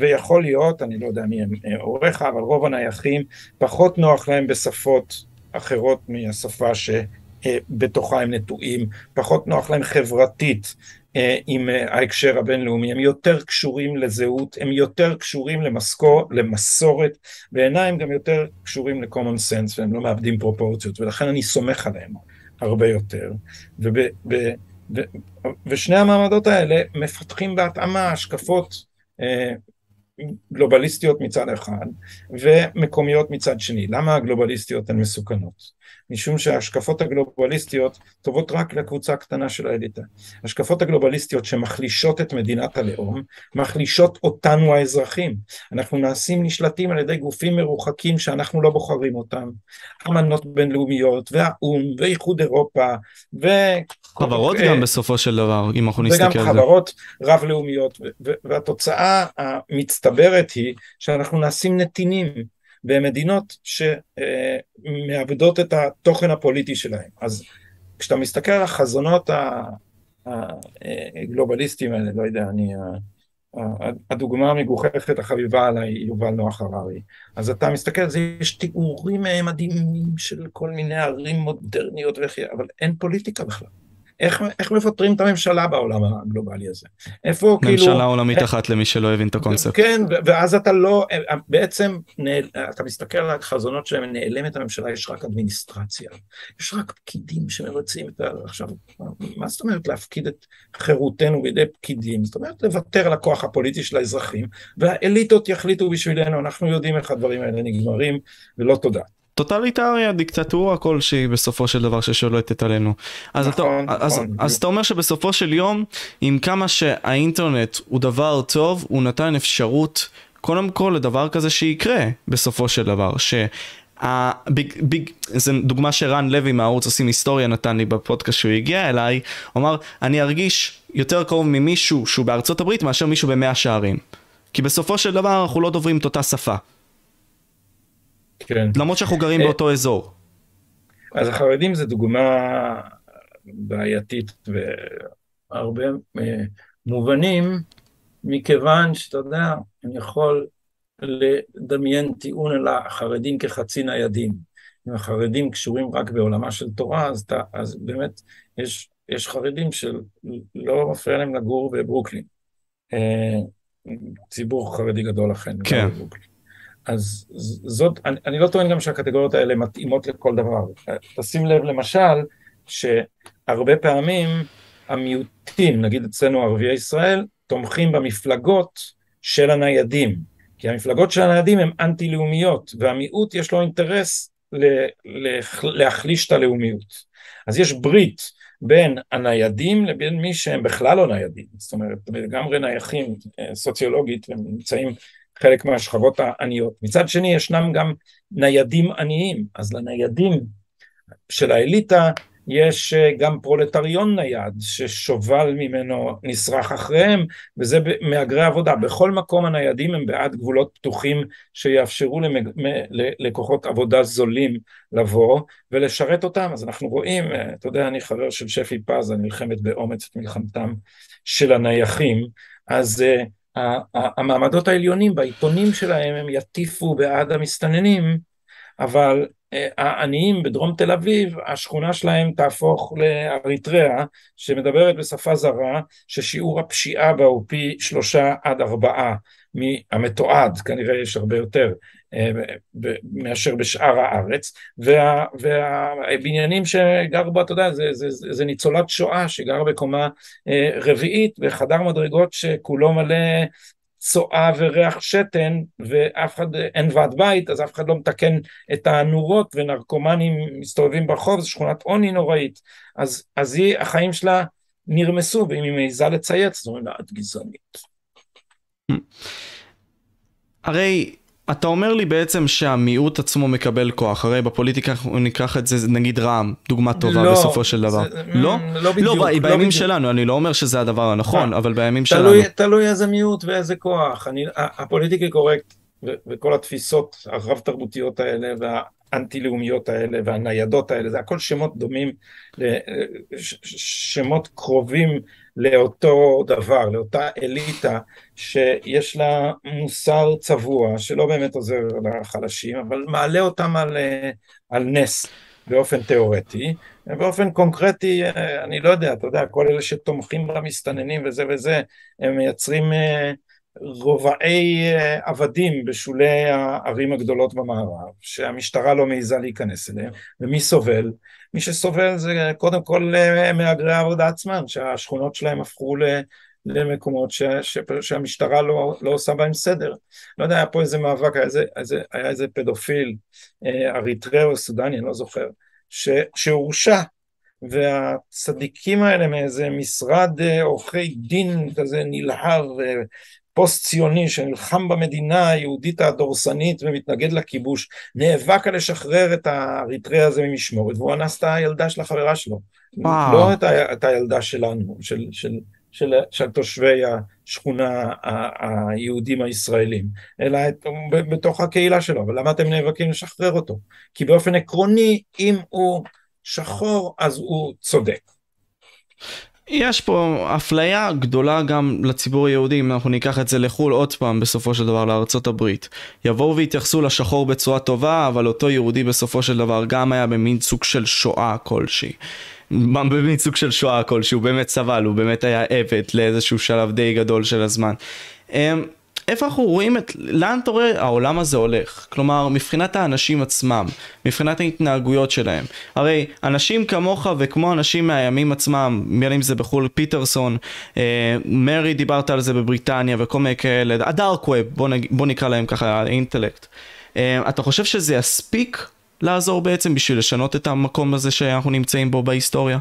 ויכול להיות, אני לא יודע מי הם אה, הוריך, אבל רוב הנייחים פחות נוח להם בשפות אחרות מהשפה שבתוכה הם נטועים, פחות נוח להם חברתית. אה, עם ההקשר הבינלאומי, הם יותר קשורים לזהות, הם יותר קשורים למסקור, למסורת, בעיניי הם גם יותר קשורים ל-common sense והם לא מאבדים פרופורציות, ולכן אני סומך עליהם. הרבה יותר, וב, ב, ב, ושני המעמדות האלה מפתחים בהתאמה השקפות אה, גלובליסטיות מצד אחד ומקומיות מצד שני. למה הגלובליסטיות הן מסוכנות? משום שההשקפות הגלובליסטיות טובות רק לקבוצה קטנה של האליטה. השקפות הגלובליסטיות שמחלישות את מדינת הלאום, מחלישות אותנו האזרחים. אנחנו נעשים נשלטים על ידי גופים מרוחקים שאנחנו לא בוחרים אותם. אמנות בינלאומיות, והאו"ם, ואיחוד אירופה, ו... חברות גם בסופו של דבר, אם אנחנו נסתכל על זה. וגם חברות רב-לאומיות, והתוצאה המצטברת היא שאנחנו נעשים נתינים. במדינות שמאבדות את התוכן הפוליטי שלהם. אז כשאתה מסתכל על החזונות הגלובליסטיים האלה, לא יודע, אני... הדוגמה המגוחכת החביבה עליי יובל נוח הררי. אז אתה מסתכל זה, יש תיאורים מדהימים של כל מיני ערים מודרניות וכי, אבל אין פוליטיקה בכלל. איך, איך מפטרים את הממשלה בעולם הגלובלי הזה? איפה ממשלה כאילו... ממשלה עולמית אה, אחת למי שלא הבין את הקונספט. כן, ואז אתה לא, בעצם נעל, אתה מסתכל על החזונות שלהם, נעלמת הממשלה, יש רק אדמיניסטרציה. יש רק פקידים שמבצעים את ה... עכשיו, מה זאת אומרת להפקיד את חירותנו בידי פקידים? זאת אומרת לוותר על הכוח הפוליטי של האזרחים, והאליטות יחליטו בשבילנו, אנחנו יודעים איך הדברים האלה נגמרים, ולא תודה. טוטליטריה, דיקטטורה כלשהי בסופו של דבר ששולטת עלינו. אז, נכון, אתה, נכון, אז, נכון. אז אתה אומר שבסופו של יום, עם כמה שהאינטרנט הוא דבר טוב, הוא נתן אפשרות קודם כל לדבר כזה שיקרה בסופו של דבר. ש... הביג, ביג, זו דוגמה שרן לוי מהערוץ עושים היסטוריה נתן לי בפודקאסט שהוא הגיע אליי, הוא אמר, אני ארגיש יותר קרוב ממישהו שהוא בארצות הברית מאשר מישהו במאה שערים. כי בסופו של דבר אנחנו לא דוברים את אותה שפה. כן. למרות שאנחנו גרים אה, באותו אזור. אז החרדים זה דוגמה בעייתית בהרבה אה, מובנים, מכיוון שאתה יודע, אני יכול לדמיין טיעון על החרדים כחצי ניידים. אם החרדים קשורים רק בעולמה של תורה, אז, אתה, אז באמת יש, יש חרדים שלא מפריע להם לגור בברוקלין. אה, ציבור חרדי גדול לכן. כן. אז זאת, אני, אני לא טוען גם שהקטגוריות האלה מתאימות לכל דבר. תשים לב למשל, שהרבה פעמים המיעוטים, נגיד אצלנו ערביי ישראל, תומכים במפלגות של הניידים, כי המפלגות של הניידים הן אנטי-לאומיות, והמיעוט יש לו אינטרס להחליש את הלאומיות. אז יש ברית בין הניידים לבין מי שהם בכלל לא ניידים, זאת אומרת לגמרי נייחים אה, סוציולוגית והם נמצאים חלק מהשכבות העניות. מצד שני ישנם גם ניידים עניים, אז לניידים של האליטה יש אה, גם פרולטריון נייד ששובל ממנו נשרך אחריהם וזה מהגרי עבודה. בכל מקום הניידים הם בעד גבולות פתוחים שיאפשרו למג... לכוחות עבודה זולים לבוא ולשרת אותם. אז אנחנו רואים, אה, אתה יודע, אני חבר של שפי פז, אני נלחמת באומץ את מלחמתם של הנייחים, אז uh, המעמדות העליונים בעיתונים שלהם הם יטיפו בעד המסתננים, אבל העניים בדרום תל אביב, השכונה שלהם תהפוך לאריתריאה שמדברת בשפה זרה, ששיעור הפשיעה בה הוא פי שלושה עד ארבעה מהמתועד, כנראה יש הרבה יותר. אה, מאשר בשאר הארץ, וה, והבניינים שגר בו, אתה יודע, זה, זה, זה, זה ניצולת שואה שגר בקומה אה, רביעית בחדר מדרגות שכולו מלא צואה וריח שתן ואף אחד, אין ועד בית אז אף אחד לא מתקן את הנורות ונרקומנים מסתובבים ברחוב, זו שכונת עוני נוראית אז, אז היא, החיים שלה נרמסו ואם היא מעיזה לצייץ זו אומרת גזענית. הרי אתה אומר לי בעצם שהמיעוט עצמו מקבל כוח, הרי בפוליטיקה אנחנו ניקח את זה נגיד רע"מ, דוגמה טובה לא, בסופו של דבר. זה, לא? לא בדיוק. לא, לא בימים בדיוק. שלנו, אני לא אומר שזה הדבר הנכון, אבל בימים תלוי, שלנו. תלוי איזה מיעוט ואיזה כוח. אני, הפוליטיקה קורקט וכל התפיסות הרב תרבותיות האלה והאנטי-לאומיות האלה והניידות האלה, זה הכל שמות דומים, שמות קרובים לאותו דבר, לאותה אליטה שיש לה מוסר צבוע שלא באמת עוזר לחלשים, אבל מעלה אותם על, על נס באופן תיאורטי, ובאופן קונקרטי, אני לא יודע, אתה יודע, כל אלה שתומכים במסתננים וזה וזה, הם מייצרים רובעי עבדים בשולי הערים הגדולות במערב, שהמשטרה לא מעיזה להיכנס אליהם, ומי סובל? מי שסובל זה קודם כל אה, מהגרי העבודה עצמם, שהשכונות שלהם הפכו למקומות ש, ש, שהמשטרה לא, לא עושה בהם סדר. לא יודע, היה פה איזה מאבק, היה איזה, איזה, היה איזה פדופיל, אה, אריתראי או סודני, אני לא זוכר, שהורשע, והצדיקים האלה מאיזה משרד אה, עורכי דין כזה נלהב פוסט ציוני שנלחם במדינה היהודית הדורסנית ומתנגד לכיבוש, נאבק על לשחרר את האריתריאה הזה ממשמורת, והוא אנס את הילדה של החברה שלו. וואו. לא את, ה, את הילדה שלנו, של, של, של, של תושבי השכונה היהודים הישראלים, אלא את, בתוך הקהילה שלו. אבל למה אתם נאבקים לשחרר אותו? כי באופן עקרוני, אם הוא שחור, אז הוא צודק. יש פה אפליה גדולה גם לציבור היהודי, אם אנחנו ניקח את זה לחו"ל עוד פעם בסופו של דבר לארצות הברית. יבואו ויתייחסו לשחור בצורה טובה, אבל אותו יהודי בסופו של דבר גם היה במין סוג של שואה כלשהי. במין סוג של שואה כלשהי, הוא באמת סבל, הוא באמת היה עבד לאיזשהו שלב די גדול של הזמן. איפה אנחנו רואים את, לאן אתה רואה העולם הזה הולך? כלומר, מבחינת האנשים עצמם, מבחינת ההתנהגויות שלהם. הרי אנשים כמוך וכמו אנשים מהימים עצמם, בין אם זה בחו"ל פיטרסון, אה, מרי דיברת על זה בבריטניה וכל מיני כאלה, הדארק ווב, בוא, נג, בוא נקרא להם ככה, אינטלקט. אה, אתה חושב שזה יספיק לעזור בעצם בשביל לשנות את המקום הזה שאנחנו נמצאים בו בהיסטוריה?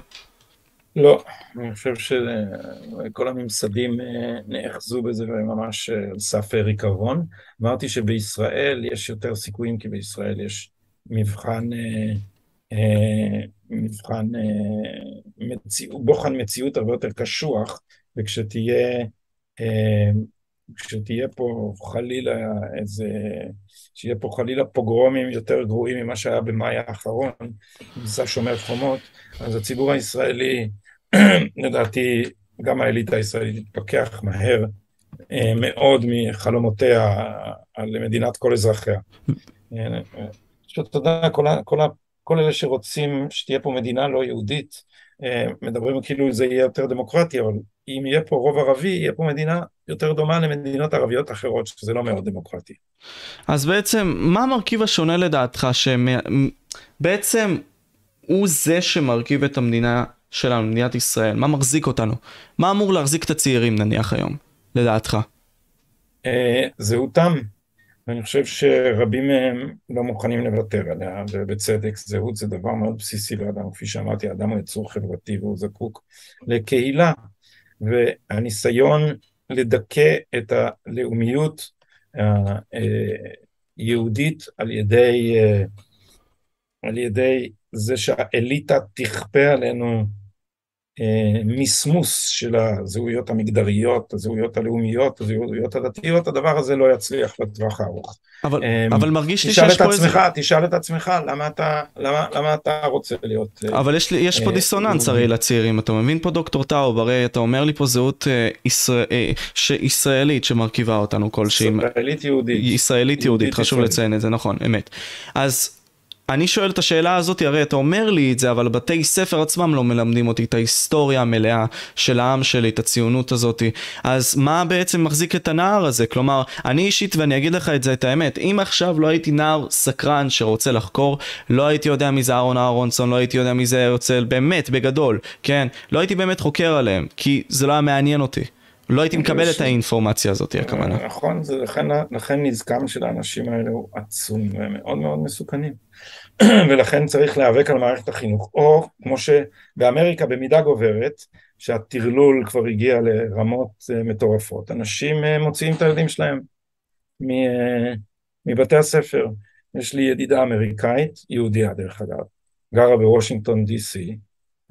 לא, אני חושב שכל הממסדים אה, נאחזו בזה ממש אה, על סף ריקבון. אמרתי שבישראל יש יותר סיכויים כי בישראל יש מבחן, אה, מבחן, מציאות, בוחן מציאות הרבה יותר קשוח, וכשתהיה כשתהיה פה חלילה איזה, שיהיה פה חלילה פוגרומים יותר גרועים ממה שהיה במאי האחרון, מבצע שומר חומות, אז הציבור הישראלי לדעתי גם האליטה הישראלית תתפכח מהר אה, מאוד מחלומותיה על מדינת כל אזרחיה. פשוט אתה יודע, כל, כל, כל אלה שרוצים שתהיה פה מדינה לא יהודית, אה, מדברים כאילו זה יהיה יותר דמוקרטי, אבל אם יהיה פה רוב ערבי, יהיה פה מדינה יותר דומה למדינות ערביות אחרות, שזה לא מאוד דמוקרטי. אז בעצם, מה המרכיב השונה לדעתך, שבעצם הוא זה שמרכיב את המדינה שלנו, מדינת ישראל? מה מחזיק אותנו? מה אמור להחזיק את הצעירים נניח היום, לדעתך? אה, זהותם. ואני חושב שרבים מהם לא מוכנים לוותר עליה, ובצדק, זהות זה דבר מאוד בסיסי לאדם, כפי שאמרתי, האדם הוא יצור חברתי והוא זקוק לקהילה, והניסיון לדכא את הלאומיות היהודית על ידי, על ידי זה שהאליטה תכפה עלינו אה, מסמוס של הזהויות המגדריות, הזהויות הלאומיות, הזהויות הדתיות, הדבר הזה לא יצליח לטווח הארוך. אבל, אה, אבל מרגיש לי שיש פה עצמך, איזה... תשאל את עצמך למה אתה, למה, למה אתה רוצה להיות... אה, אבל יש, יש פה דיסוננס הרי לצעירים, אתה מבין פה דוקטור טאוב, הרי אתה אומר לי פה זהות ישראל, ישראלית שמרכיבה אותנו כלשהי. ישראלית יהודית. ישראלית יהודית, חשוב לציין את זה, נכון, אמת. אז אני שואל את השאלה הזאת, הרי אתה אומר לי את זה, אבל בתי ספר עצמם לא מלמדים אותי את ההיסטוריה המלאה של העם שלי, את הציונות הזאת. אז מה בעצם מחזיק את הנער הזה? כלומר, אני אישית, ואני אגיד לך את זה, את האמת, אם עכשיו לא הייתי נער סקרן שרוצה לחקור, לא הייתי יודע מי זה אהרון אהרונסון, לא הייתי יודע מי זה הרצל, באמת, בגדול, כן? לא הייתי באמת חוקר עליהם, כי זה לא היה מעניין אותי. לא הייתי מקבל את האינפורמציה הזאת, הכוונה. נכון, לכן, לכן נזקם של האנשים האלה הוא עצום ומאוד מאוד מסוכנים. ולכן צריך להיאבק על מערכת החינוך. או כמו שבאמריקה במידה גוברת, שהטרלול כבר הגיע לרמות אה, מטורפות, אנשים אה, מוציאים את הילדים שלהם אה, מבתי הספר. יש לי ידידה אמריקאית, יהודייה דרך אגב, גרה בוושינגטון די.סי,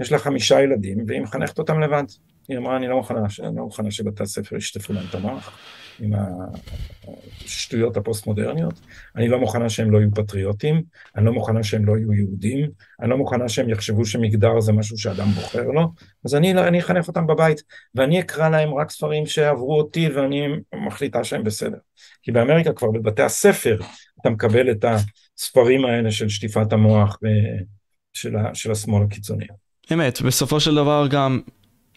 יש לה חמישה ילדים והיא מחנכת אותם לבד. היא אמרה, אני לא מוכנה, אני לא מוכנה שבתי הספר ישטפו להם את המוח עם השטויות הפוסט-מודרניות, אני לא מוכנה שהם לא יהיו פטריוטים, אני לא מוכנה שהם לא יהיו יהודים, אני לא מוכנה שהם יחשבו שמגדר זה משהו שאדם בוחר לו, אז אני, אני אחנך אותם בבית, ואני אקרא להם רק ספרים שעברו אותי ואני מחליטה שהם בסדר. כי באמריקה כבר בבתי הספר אתה מקבל את הספרים האלה של שטיפת המוח של, של השמאל הקיצוני. אמת, בסופו של דבר גם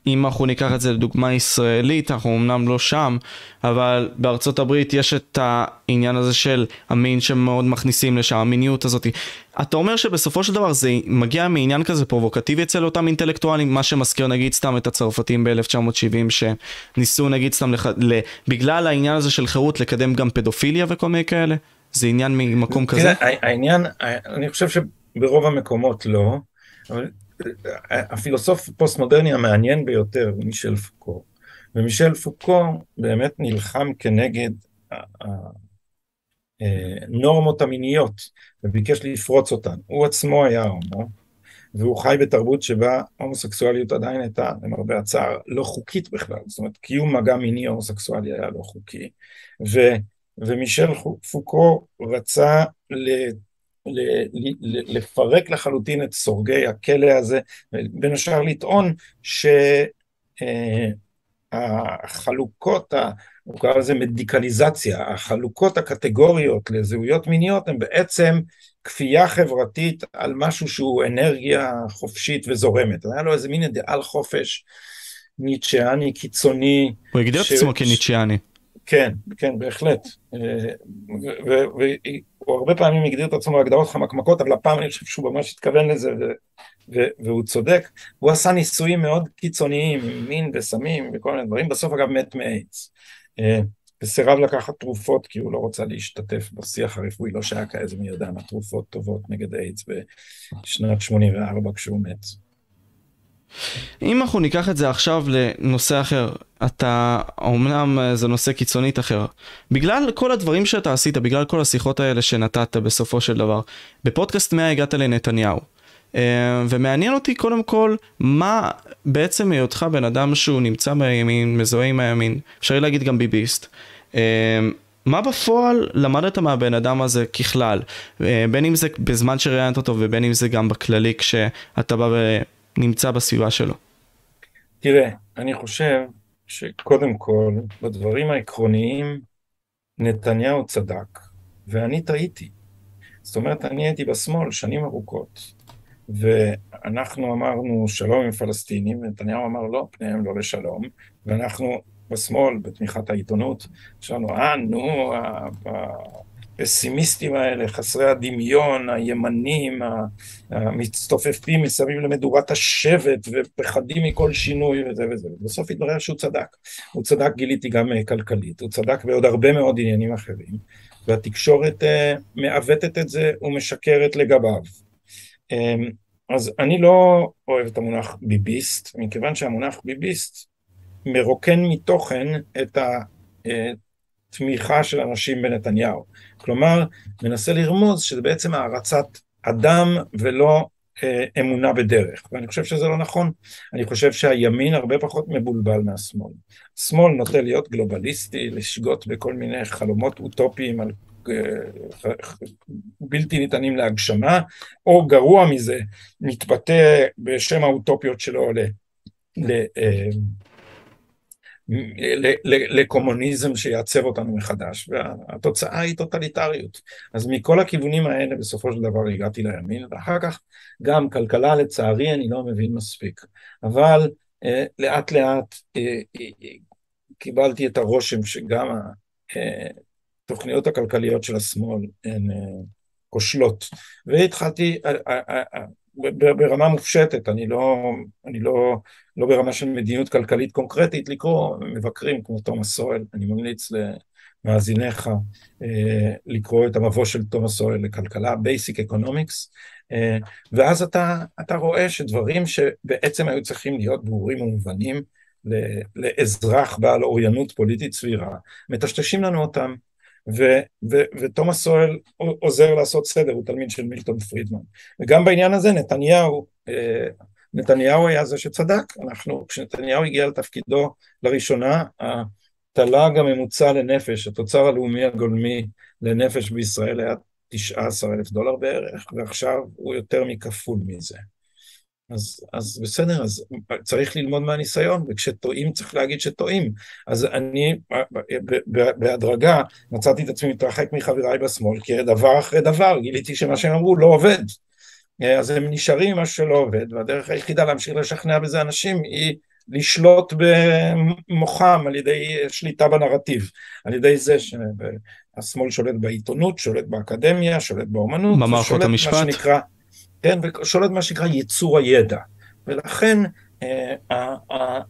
אם אנחנו ניקח את זה לדוגמה ישראלית, אנחנו אמנם לא שם, אבל בארצות הברית יש את העניין הזה של המין שמאוד מכניסים לשם, המיניות הזאת. אתה אומר שבסופו של דבר זה מגיע מעניין כזה פרובוקטיבי אצל אותם אינטלקטואלים, מה שמזכיר נגיד סתם את הצרפתים ב-1970, שניסו נגיד סתם, לח... ל... בגלל העניין הזה של חירות לקדם גם פדופיליה וכל מיני כאלה? זה עניין ממקום כזה? העניין, אני חושב שברוב המקומות לא, אבל הפילוסוף הפוסט-מודרני המעניין ביותר הוא מישל פוקו. ומישל פוקו באמת נלחם כנגד הנורמות המיניות וביקש לפרוץ אותן. הוא עצמו היה הומו, והוא חי בתרבות שבה הומוסקסואליות עדיין הייתה, למרבה הצער, לא חוקית בכלל. זאת אומרת, קיום מגע מיני הומוסקסואלי היה לא חוקי. ו, ומישל פוקו רצה לפרק לחלוטין את סורגי הכלא הזה, בין השאר לטעון שהחלוקות, הוא קרא לזה מדיקליזציה, החלוקות הקטגוריות לזהויות מיניות הן בעצם כפייה חברתית על משהו שהוא אנרגיה חופשית וזורמת. היה לו איזה מין אידיאל חופש ניטשיאני קיצוני. הוא הגדיר את עצמו כניטשיאני. כן, כן, בהחלט. הוא הרבה פעמים הגדיר את עצמו בהגדרות חמקמקות, אבל הפעם אני חושב שהוא ממש התכוון לזה, והוא צודק. הוא עשה ניסויים מאוד קיצוניים, עם מין וסמים וכל מיני דברים, בסוף אגב מת מאיידס. אה, וסירב לקחת תרופות כי הוא לא רוצה להשתתף בשיח הרפואי, לא שהיה כאיזה מי יודע מה תרופות טובות נגד איידס בשנת 84 כשהוא מת. אם אנחנו ניקח את זה עכשיו לנושא אחר, אתה, אמנם זה נושא קיצונית אחר, בגלל כל הדברים שאתה עשית, בגלל כל השיחות האלה שנתת בסופו של דבר, בפודקאסט 100 הגעת לנתניהו. אה, ומעניין אותי קודם כל, מה בעצם היותך בן אדם שהוא נמצא בימין, מזוהה עם הימין, אפשר להגיד גם ביביסט. אה, מה בפועל למדת מהבן אדם הזה ככלל? אה, בין אם זה בזמן שראיינת אותו ובין אם זה גם בכללי כשאתה בא נמצא בסביבה שלו? תראה, אני חושב שקודם כל, בדברים העקרוניים, נתניהו צדק, ואני טעיתי. זאת אומרת, אני הייתי בשמאל שנים ארוכות, ואנחנו אמרנו שלום עם פלסטינים, ונתניהו אמר לא, פניהם לא לשלום, ואנחנו בשמאל, בתמיכת העיתונות, שאלנו, אה, נו, הפסימיסטים האלה, חסרי הדמיון, הימנים, המצטופפים מסביב למדורת השבט ופחדים מכל שינוי וזה וזה. בסוף התברר שהוא צדק. הוא צדק, גיליתי גם אה, כלכלית, הוא צדק בעוד הרבה מאוד עניינים אחרים, והתקשורת uh, מעוותת את זה ומשקרת לגביו. Um, אז אני לא אוהב את המונח ביביסט, מכיוון שהמונח ביביסט מרוקן מתוכן את התמיכה של אנשים בנתניהו. כלומר, מנסה לרמוז שזה בעצם הערצת אדם ולא אה, אמונה בדרך, ואני חושב שזה לא נכון. אני חושב שהימין הרבה פחות מבולבל מהשמאל. השמאל נוטה להיות גלובליסטי, לשגות בכל מיני חלומות אוטופיים על אה, בלתי ניתנים להגשמה, או גרוע מזה, מתבטא בשם האוטופיות שלו ל... אה, לקומוניזם שיעצב אותנו מחדש, והתוצאה היא טוטליטריות. אז מכל הכיוונים האלה בסופו של דבר הגעתי לימין, ואחר כך גם כלכלה לצערי אני לא מבין מספיק, אבל אה, לאט לאט אה, אה, קיבלתי את הרושם שגם התוכניות הכלכליות של השמאל הן כושלות, והתחלתי, ברמה מופשטת, אני לא, אני לא, לא ברמה של מדיניות כלכלית קונקרטית, לקרוא מבקרים כמו תומאס סואל, אני ממליץ למאזיניך אה, לקרוא את המבוא של תומאס סואל לכלכלה, Basic Economics, אה, ואז אתה, אתה רואה שדברים שבעצם היו צריכים להיות ברורים ומובנים לאזרח בעל אוריינות פוליטית סבירה, מטשטשים לנו אותם. ותומאס סואל עוזר לעשות סדר, הוא תלמיד של מילטון פרידמן. וגם בעניין הזה נתניהו, אה, נתניהו היה זה שצדק, אנחנו, כשנתניהו הגיע לתפקידו לראשונה, התל"ג הממוצע לנפש, התוצר הלאומי הגולמי לנפש בישראל היה 19 אלף דולר בערך, ועכשיו הוא יותר מכפול מזה. אז, אז בסדר, אז צריך ללמוד מהניסיון, וכשטועים צריך להגיד שטועים. אז אני בהדרגה מצאתי את עצמי מתרחק מחבריי בשמאל, כי דבר אחרי דבר גיליתי שמה שהם אמרו לא עובד. אז הם נשארים עם מה שלא עובד, והדרך היחידה להמשיך לשכנע בזה אנשים היא לשלוט במוחם על ידי שליטה בנרטיב, על ידי זה שהשמאל שולט בעיתונות, שולט באקדמיה, שולט באומנות, במערכות המשפט. שנקרא כן, ושולט מה שנקרא ייצור הידע. ולכן אה,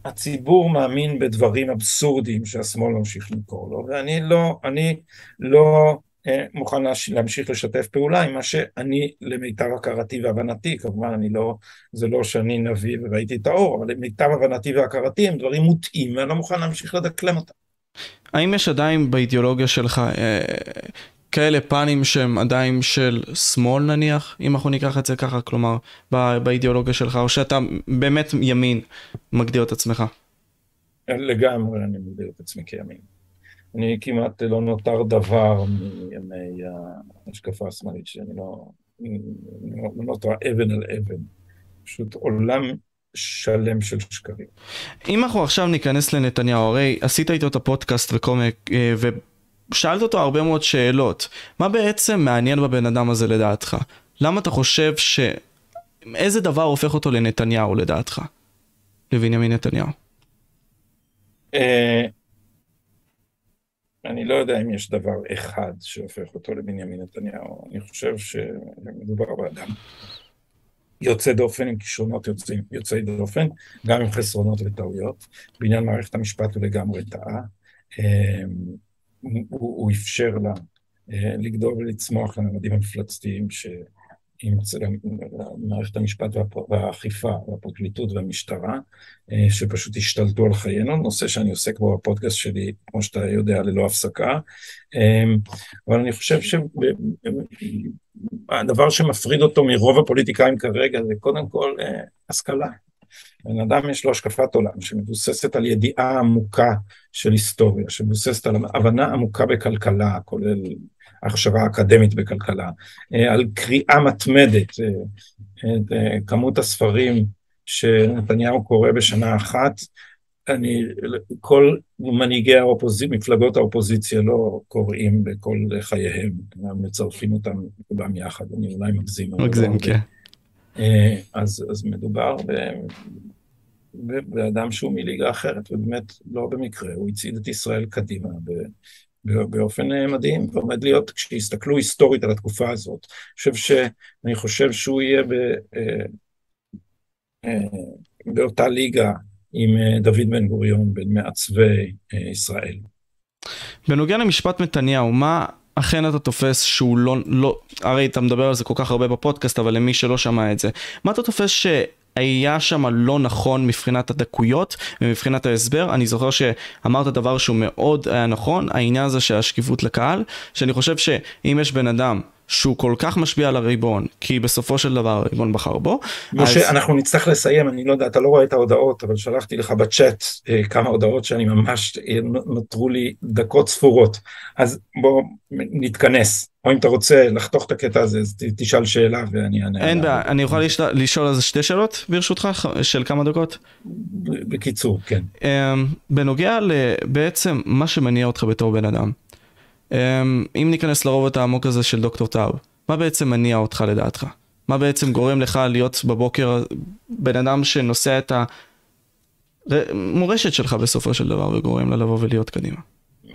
הציבור מאמין בדברים אבסורדיים שהשמאל ממשיך למכור לו, ואני לא, אני לא אה, מוכן להמשיך לשתף פעולה עם מה שאני למיטב הכרתי והבנתי, כמובן אני לא, זה לא שאני נביא וראיתי את האור, אבל למיטב הבנתי והכרתי הם דברים מוטעים ואני לא מוכן להמשיך לדקלם אותם. האם יש עדיין באידיאולוגיה שלך אה, כאלה פנים שהם עדיין של שמאל נניח, אם אנחנו ניקח את זה ככה, כלומר, באידיאולוגיה שלך, או שאתה באמת ימין מגדיר את עצמך? לגמרי אני מגדיר את עצמי כימין. אני כמעט לא נותר דבר מימי ההשקפה השמאלית שאני לא, לא נותר אבן על אבן. פשוט עולם שלם של שקרים. אם אנחנו עכשיו ניכנס לנתניהו, הרי עשית איתו את הפודקאסט וכל מיני, אה, שאלת אותו הרבה מאוד שאלות. מה בעצם מעניין בבן אדם הזה לדעתך? למה אתה חושב ש... איזה דבר הופך אותו לנתניהו לדעתך? לבנימין נתניהו. אה, אני לא יודע אם יש דבר אחד שהופך אותו לבנימין נתניהו. אני חושב שמדובר באדם יוצא דופן עם כישרונות יוצאים, יוצאי דופן, גם עם חסרונות וטעויות. בעניין מערכת המשפט הוא לגמרי טעה. אה, הוא, הוא אפשר לה אה, לגדול ולצמוח לממדים המפלצתיים מערכת המשפט והאכיפה והפרקליטות והמשטרה, אה, שפשוט השתלטו על חיינו, נושא שאני עוסק בו בפודקאסט שלי, כמו שאתה יודע, ללא הפסקה. אה, אבל אני חושב שהדבר שמפריד אותו מרוב הפוליטיקאים כרגע זה קודם כל השכלה. בן אדם יש לו השקפת עולם שמבוססת על ידיעה עמוקה של היסטוריה, שמבוססת על הבנה עמוקה בכלכלה, כולל הכשרה אקדמית בכלכלה, אה, על קריאה מתמדת, אה, את אה, כמות הספרים שנתניהו קורא בשנה אחת, אני, כל מנהיגי האופוזיציה, מפלגות האופוזיציה לא קוראים בכל חייהם, הם מצרפים אותם כולם יחד, אני אולי מגזים. מגזים, כן. אז, אז מדובר באדם שהוא מליגה אחרת, ובאמת לא במקרה, הוא הצעיד את ישראל קדימה באופן מדהים, ועומד להיות, כשיסתכלו היסטורית על התקופה הזאת, אני חושב, ש, אני חושב שהוא יהיה ב, באותה ליגה עם דוד בן גוריון, בין מעצבי ישראל. בנוגע למשפט נתניהו, מה אכן אתה תופס שהוא לא, לא, הרי אתה מדבר על זה כל כך הרבה בפודקאסט, אבל למי שלא שמע את זה, מה אתה תופס שהיה שם לא נכון מבחינת הדקויות ומבחינת ההסבר? אני זוכר שאמרת דבר שהוא מאוד היה נכון, העניין הזה של השקיפות לקהל, שאני חושב שאם יש בן אדם שהוא כל כך משפיע על הריבון, כי בסופו של דבר הריבון בחר בו. משה, אז... אנחנו נצטרך לסיים, אני לא יודע, אתה לא רואה את ההודעות, אבל שלחתי לך בצ'אט אה, כמה הודעות שאני ממש, אה, נותרו לי דקות ספורות. אז בוא נתכנס, או אם אתה רוצה לחתוך את הקטע הזה, אז תשאל שאלה ואני אענה. אין בעיה, אני יכול לשאול, לשאול על זה שתי שאלות ברשותך, של כמה דקות? בקיצור, כן. אמ, בנוגע לבעצם מה שמניע אותך בתור בן אדם. אמ, אם ניכנס לרובד העמוק הזה של דוקטור טאוב, מה בעצם מניע אותך לדעתך? מה בעצם גורם לך להיות בבוקר בן אדם שנושא את המורשת שלך בסופו של דבר וגורם לה לבוא ולהיות קדימה?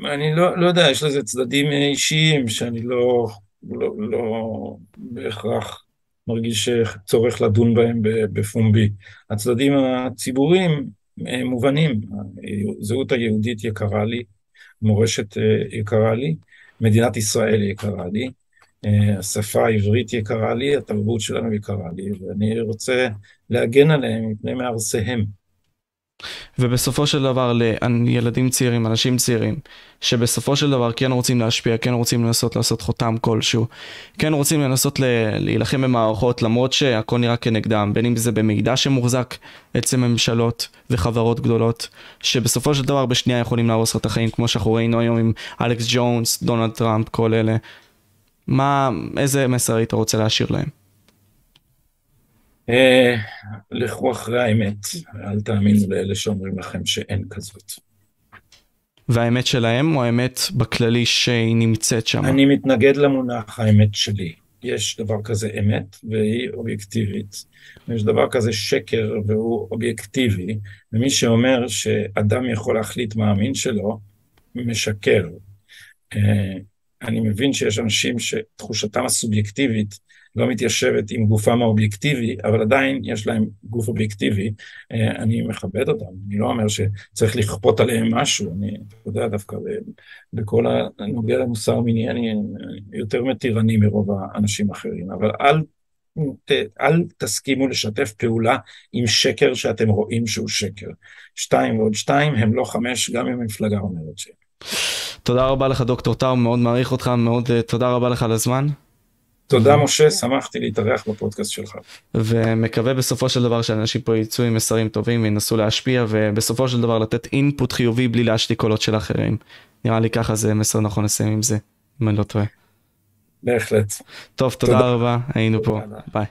אני לא, לא יודע, יש לזה צדדים אישיים שאני לא, לא, לא בהכרח מרגיש צורך לדון בהם בפומבי. הצדדים הציבוריים מובנים, הזהות היהודית יקרה לי, מורשת אה, יקרה לי, מדינת ישראל יקרה לי, אה, השפה העברית יקרה לי, התרבות שלנו יקרה לי, ואני רוצה להגן עליהם מפני מהרסיהם. ובסופו של דבר לילדים צעירים, אנשים צעירים, שבסופו של דבר כן רוצים להשפיע, כן רוצים לנסות לעשות חותם כלשהו, כן רוצים לנסות להילחם במערכות למרות שהכל נראה כנגדם, בין אם זה במידע שמוחזק אצל ממשלות וחברות גדולות, שבסופו של דבר בשנייה יכולים להרוס לך את החיים, כמו שאנחנו ראינו היום עם אלכס ג'ונס, דונלד טראמפ, כל אלה. מה, איזה מסר היית רוצה להשאיר להם? אה, לכו אחרי האמת, אל תאמינו לאלה שאומרים לכם שאין כזאת. והאמת שלהם או האמת בכללי שהיא נמצאת שם? אני מתנגד למונח האמת שלי. יש דבר כזה אמת והיא אובייקטיבית. יש דבר כזה שקר והוא אובייקטיבי, ומי שאומר שאדם יכול להחליט מה המין שלו, משקר. אה, אני מבין שיש אנשים שתחושתם הסובייקטיבית לא מתיישבת עם גופם האובייקטיבי, אבל עדיין יש להם גוף אובייקטיבי, אה, אני מכבד אותם, אני לא אומר שצריך לכפות עליהם משהו, אני, יודע, דווקא בכל הנוגע למוסר מיני, אני יותר מתירני מרוב האנשים האחרים, אבל אל, ת, אל תסכימו לשתף פעולה עם שקר שאתם רואים שהוא שקר. שתיים ועוד שתיים הם לא חמש, גם אם המפלגה אומרת ש... תודה רבה לך דוקטור טאו, מאוד מעריך אותך, מאוד אה, תודה רבה לך על הזמן. תודה משה, שמחתי להתארח בפודקאסט שלך. ומקווה בסופו של דבר שאנשים פה יצאו עם מסרים טובים וינסו להשפיע ובסופו של דבר לתת אינפוט חיובי בלי להשתיק קולות של אחרים. נראה לי ככה זה מסר נכון לסיים עם זה, אם אני לא טועה. בהחלט. טוב, תודה, תודה. רבה, היינו פה, ביי.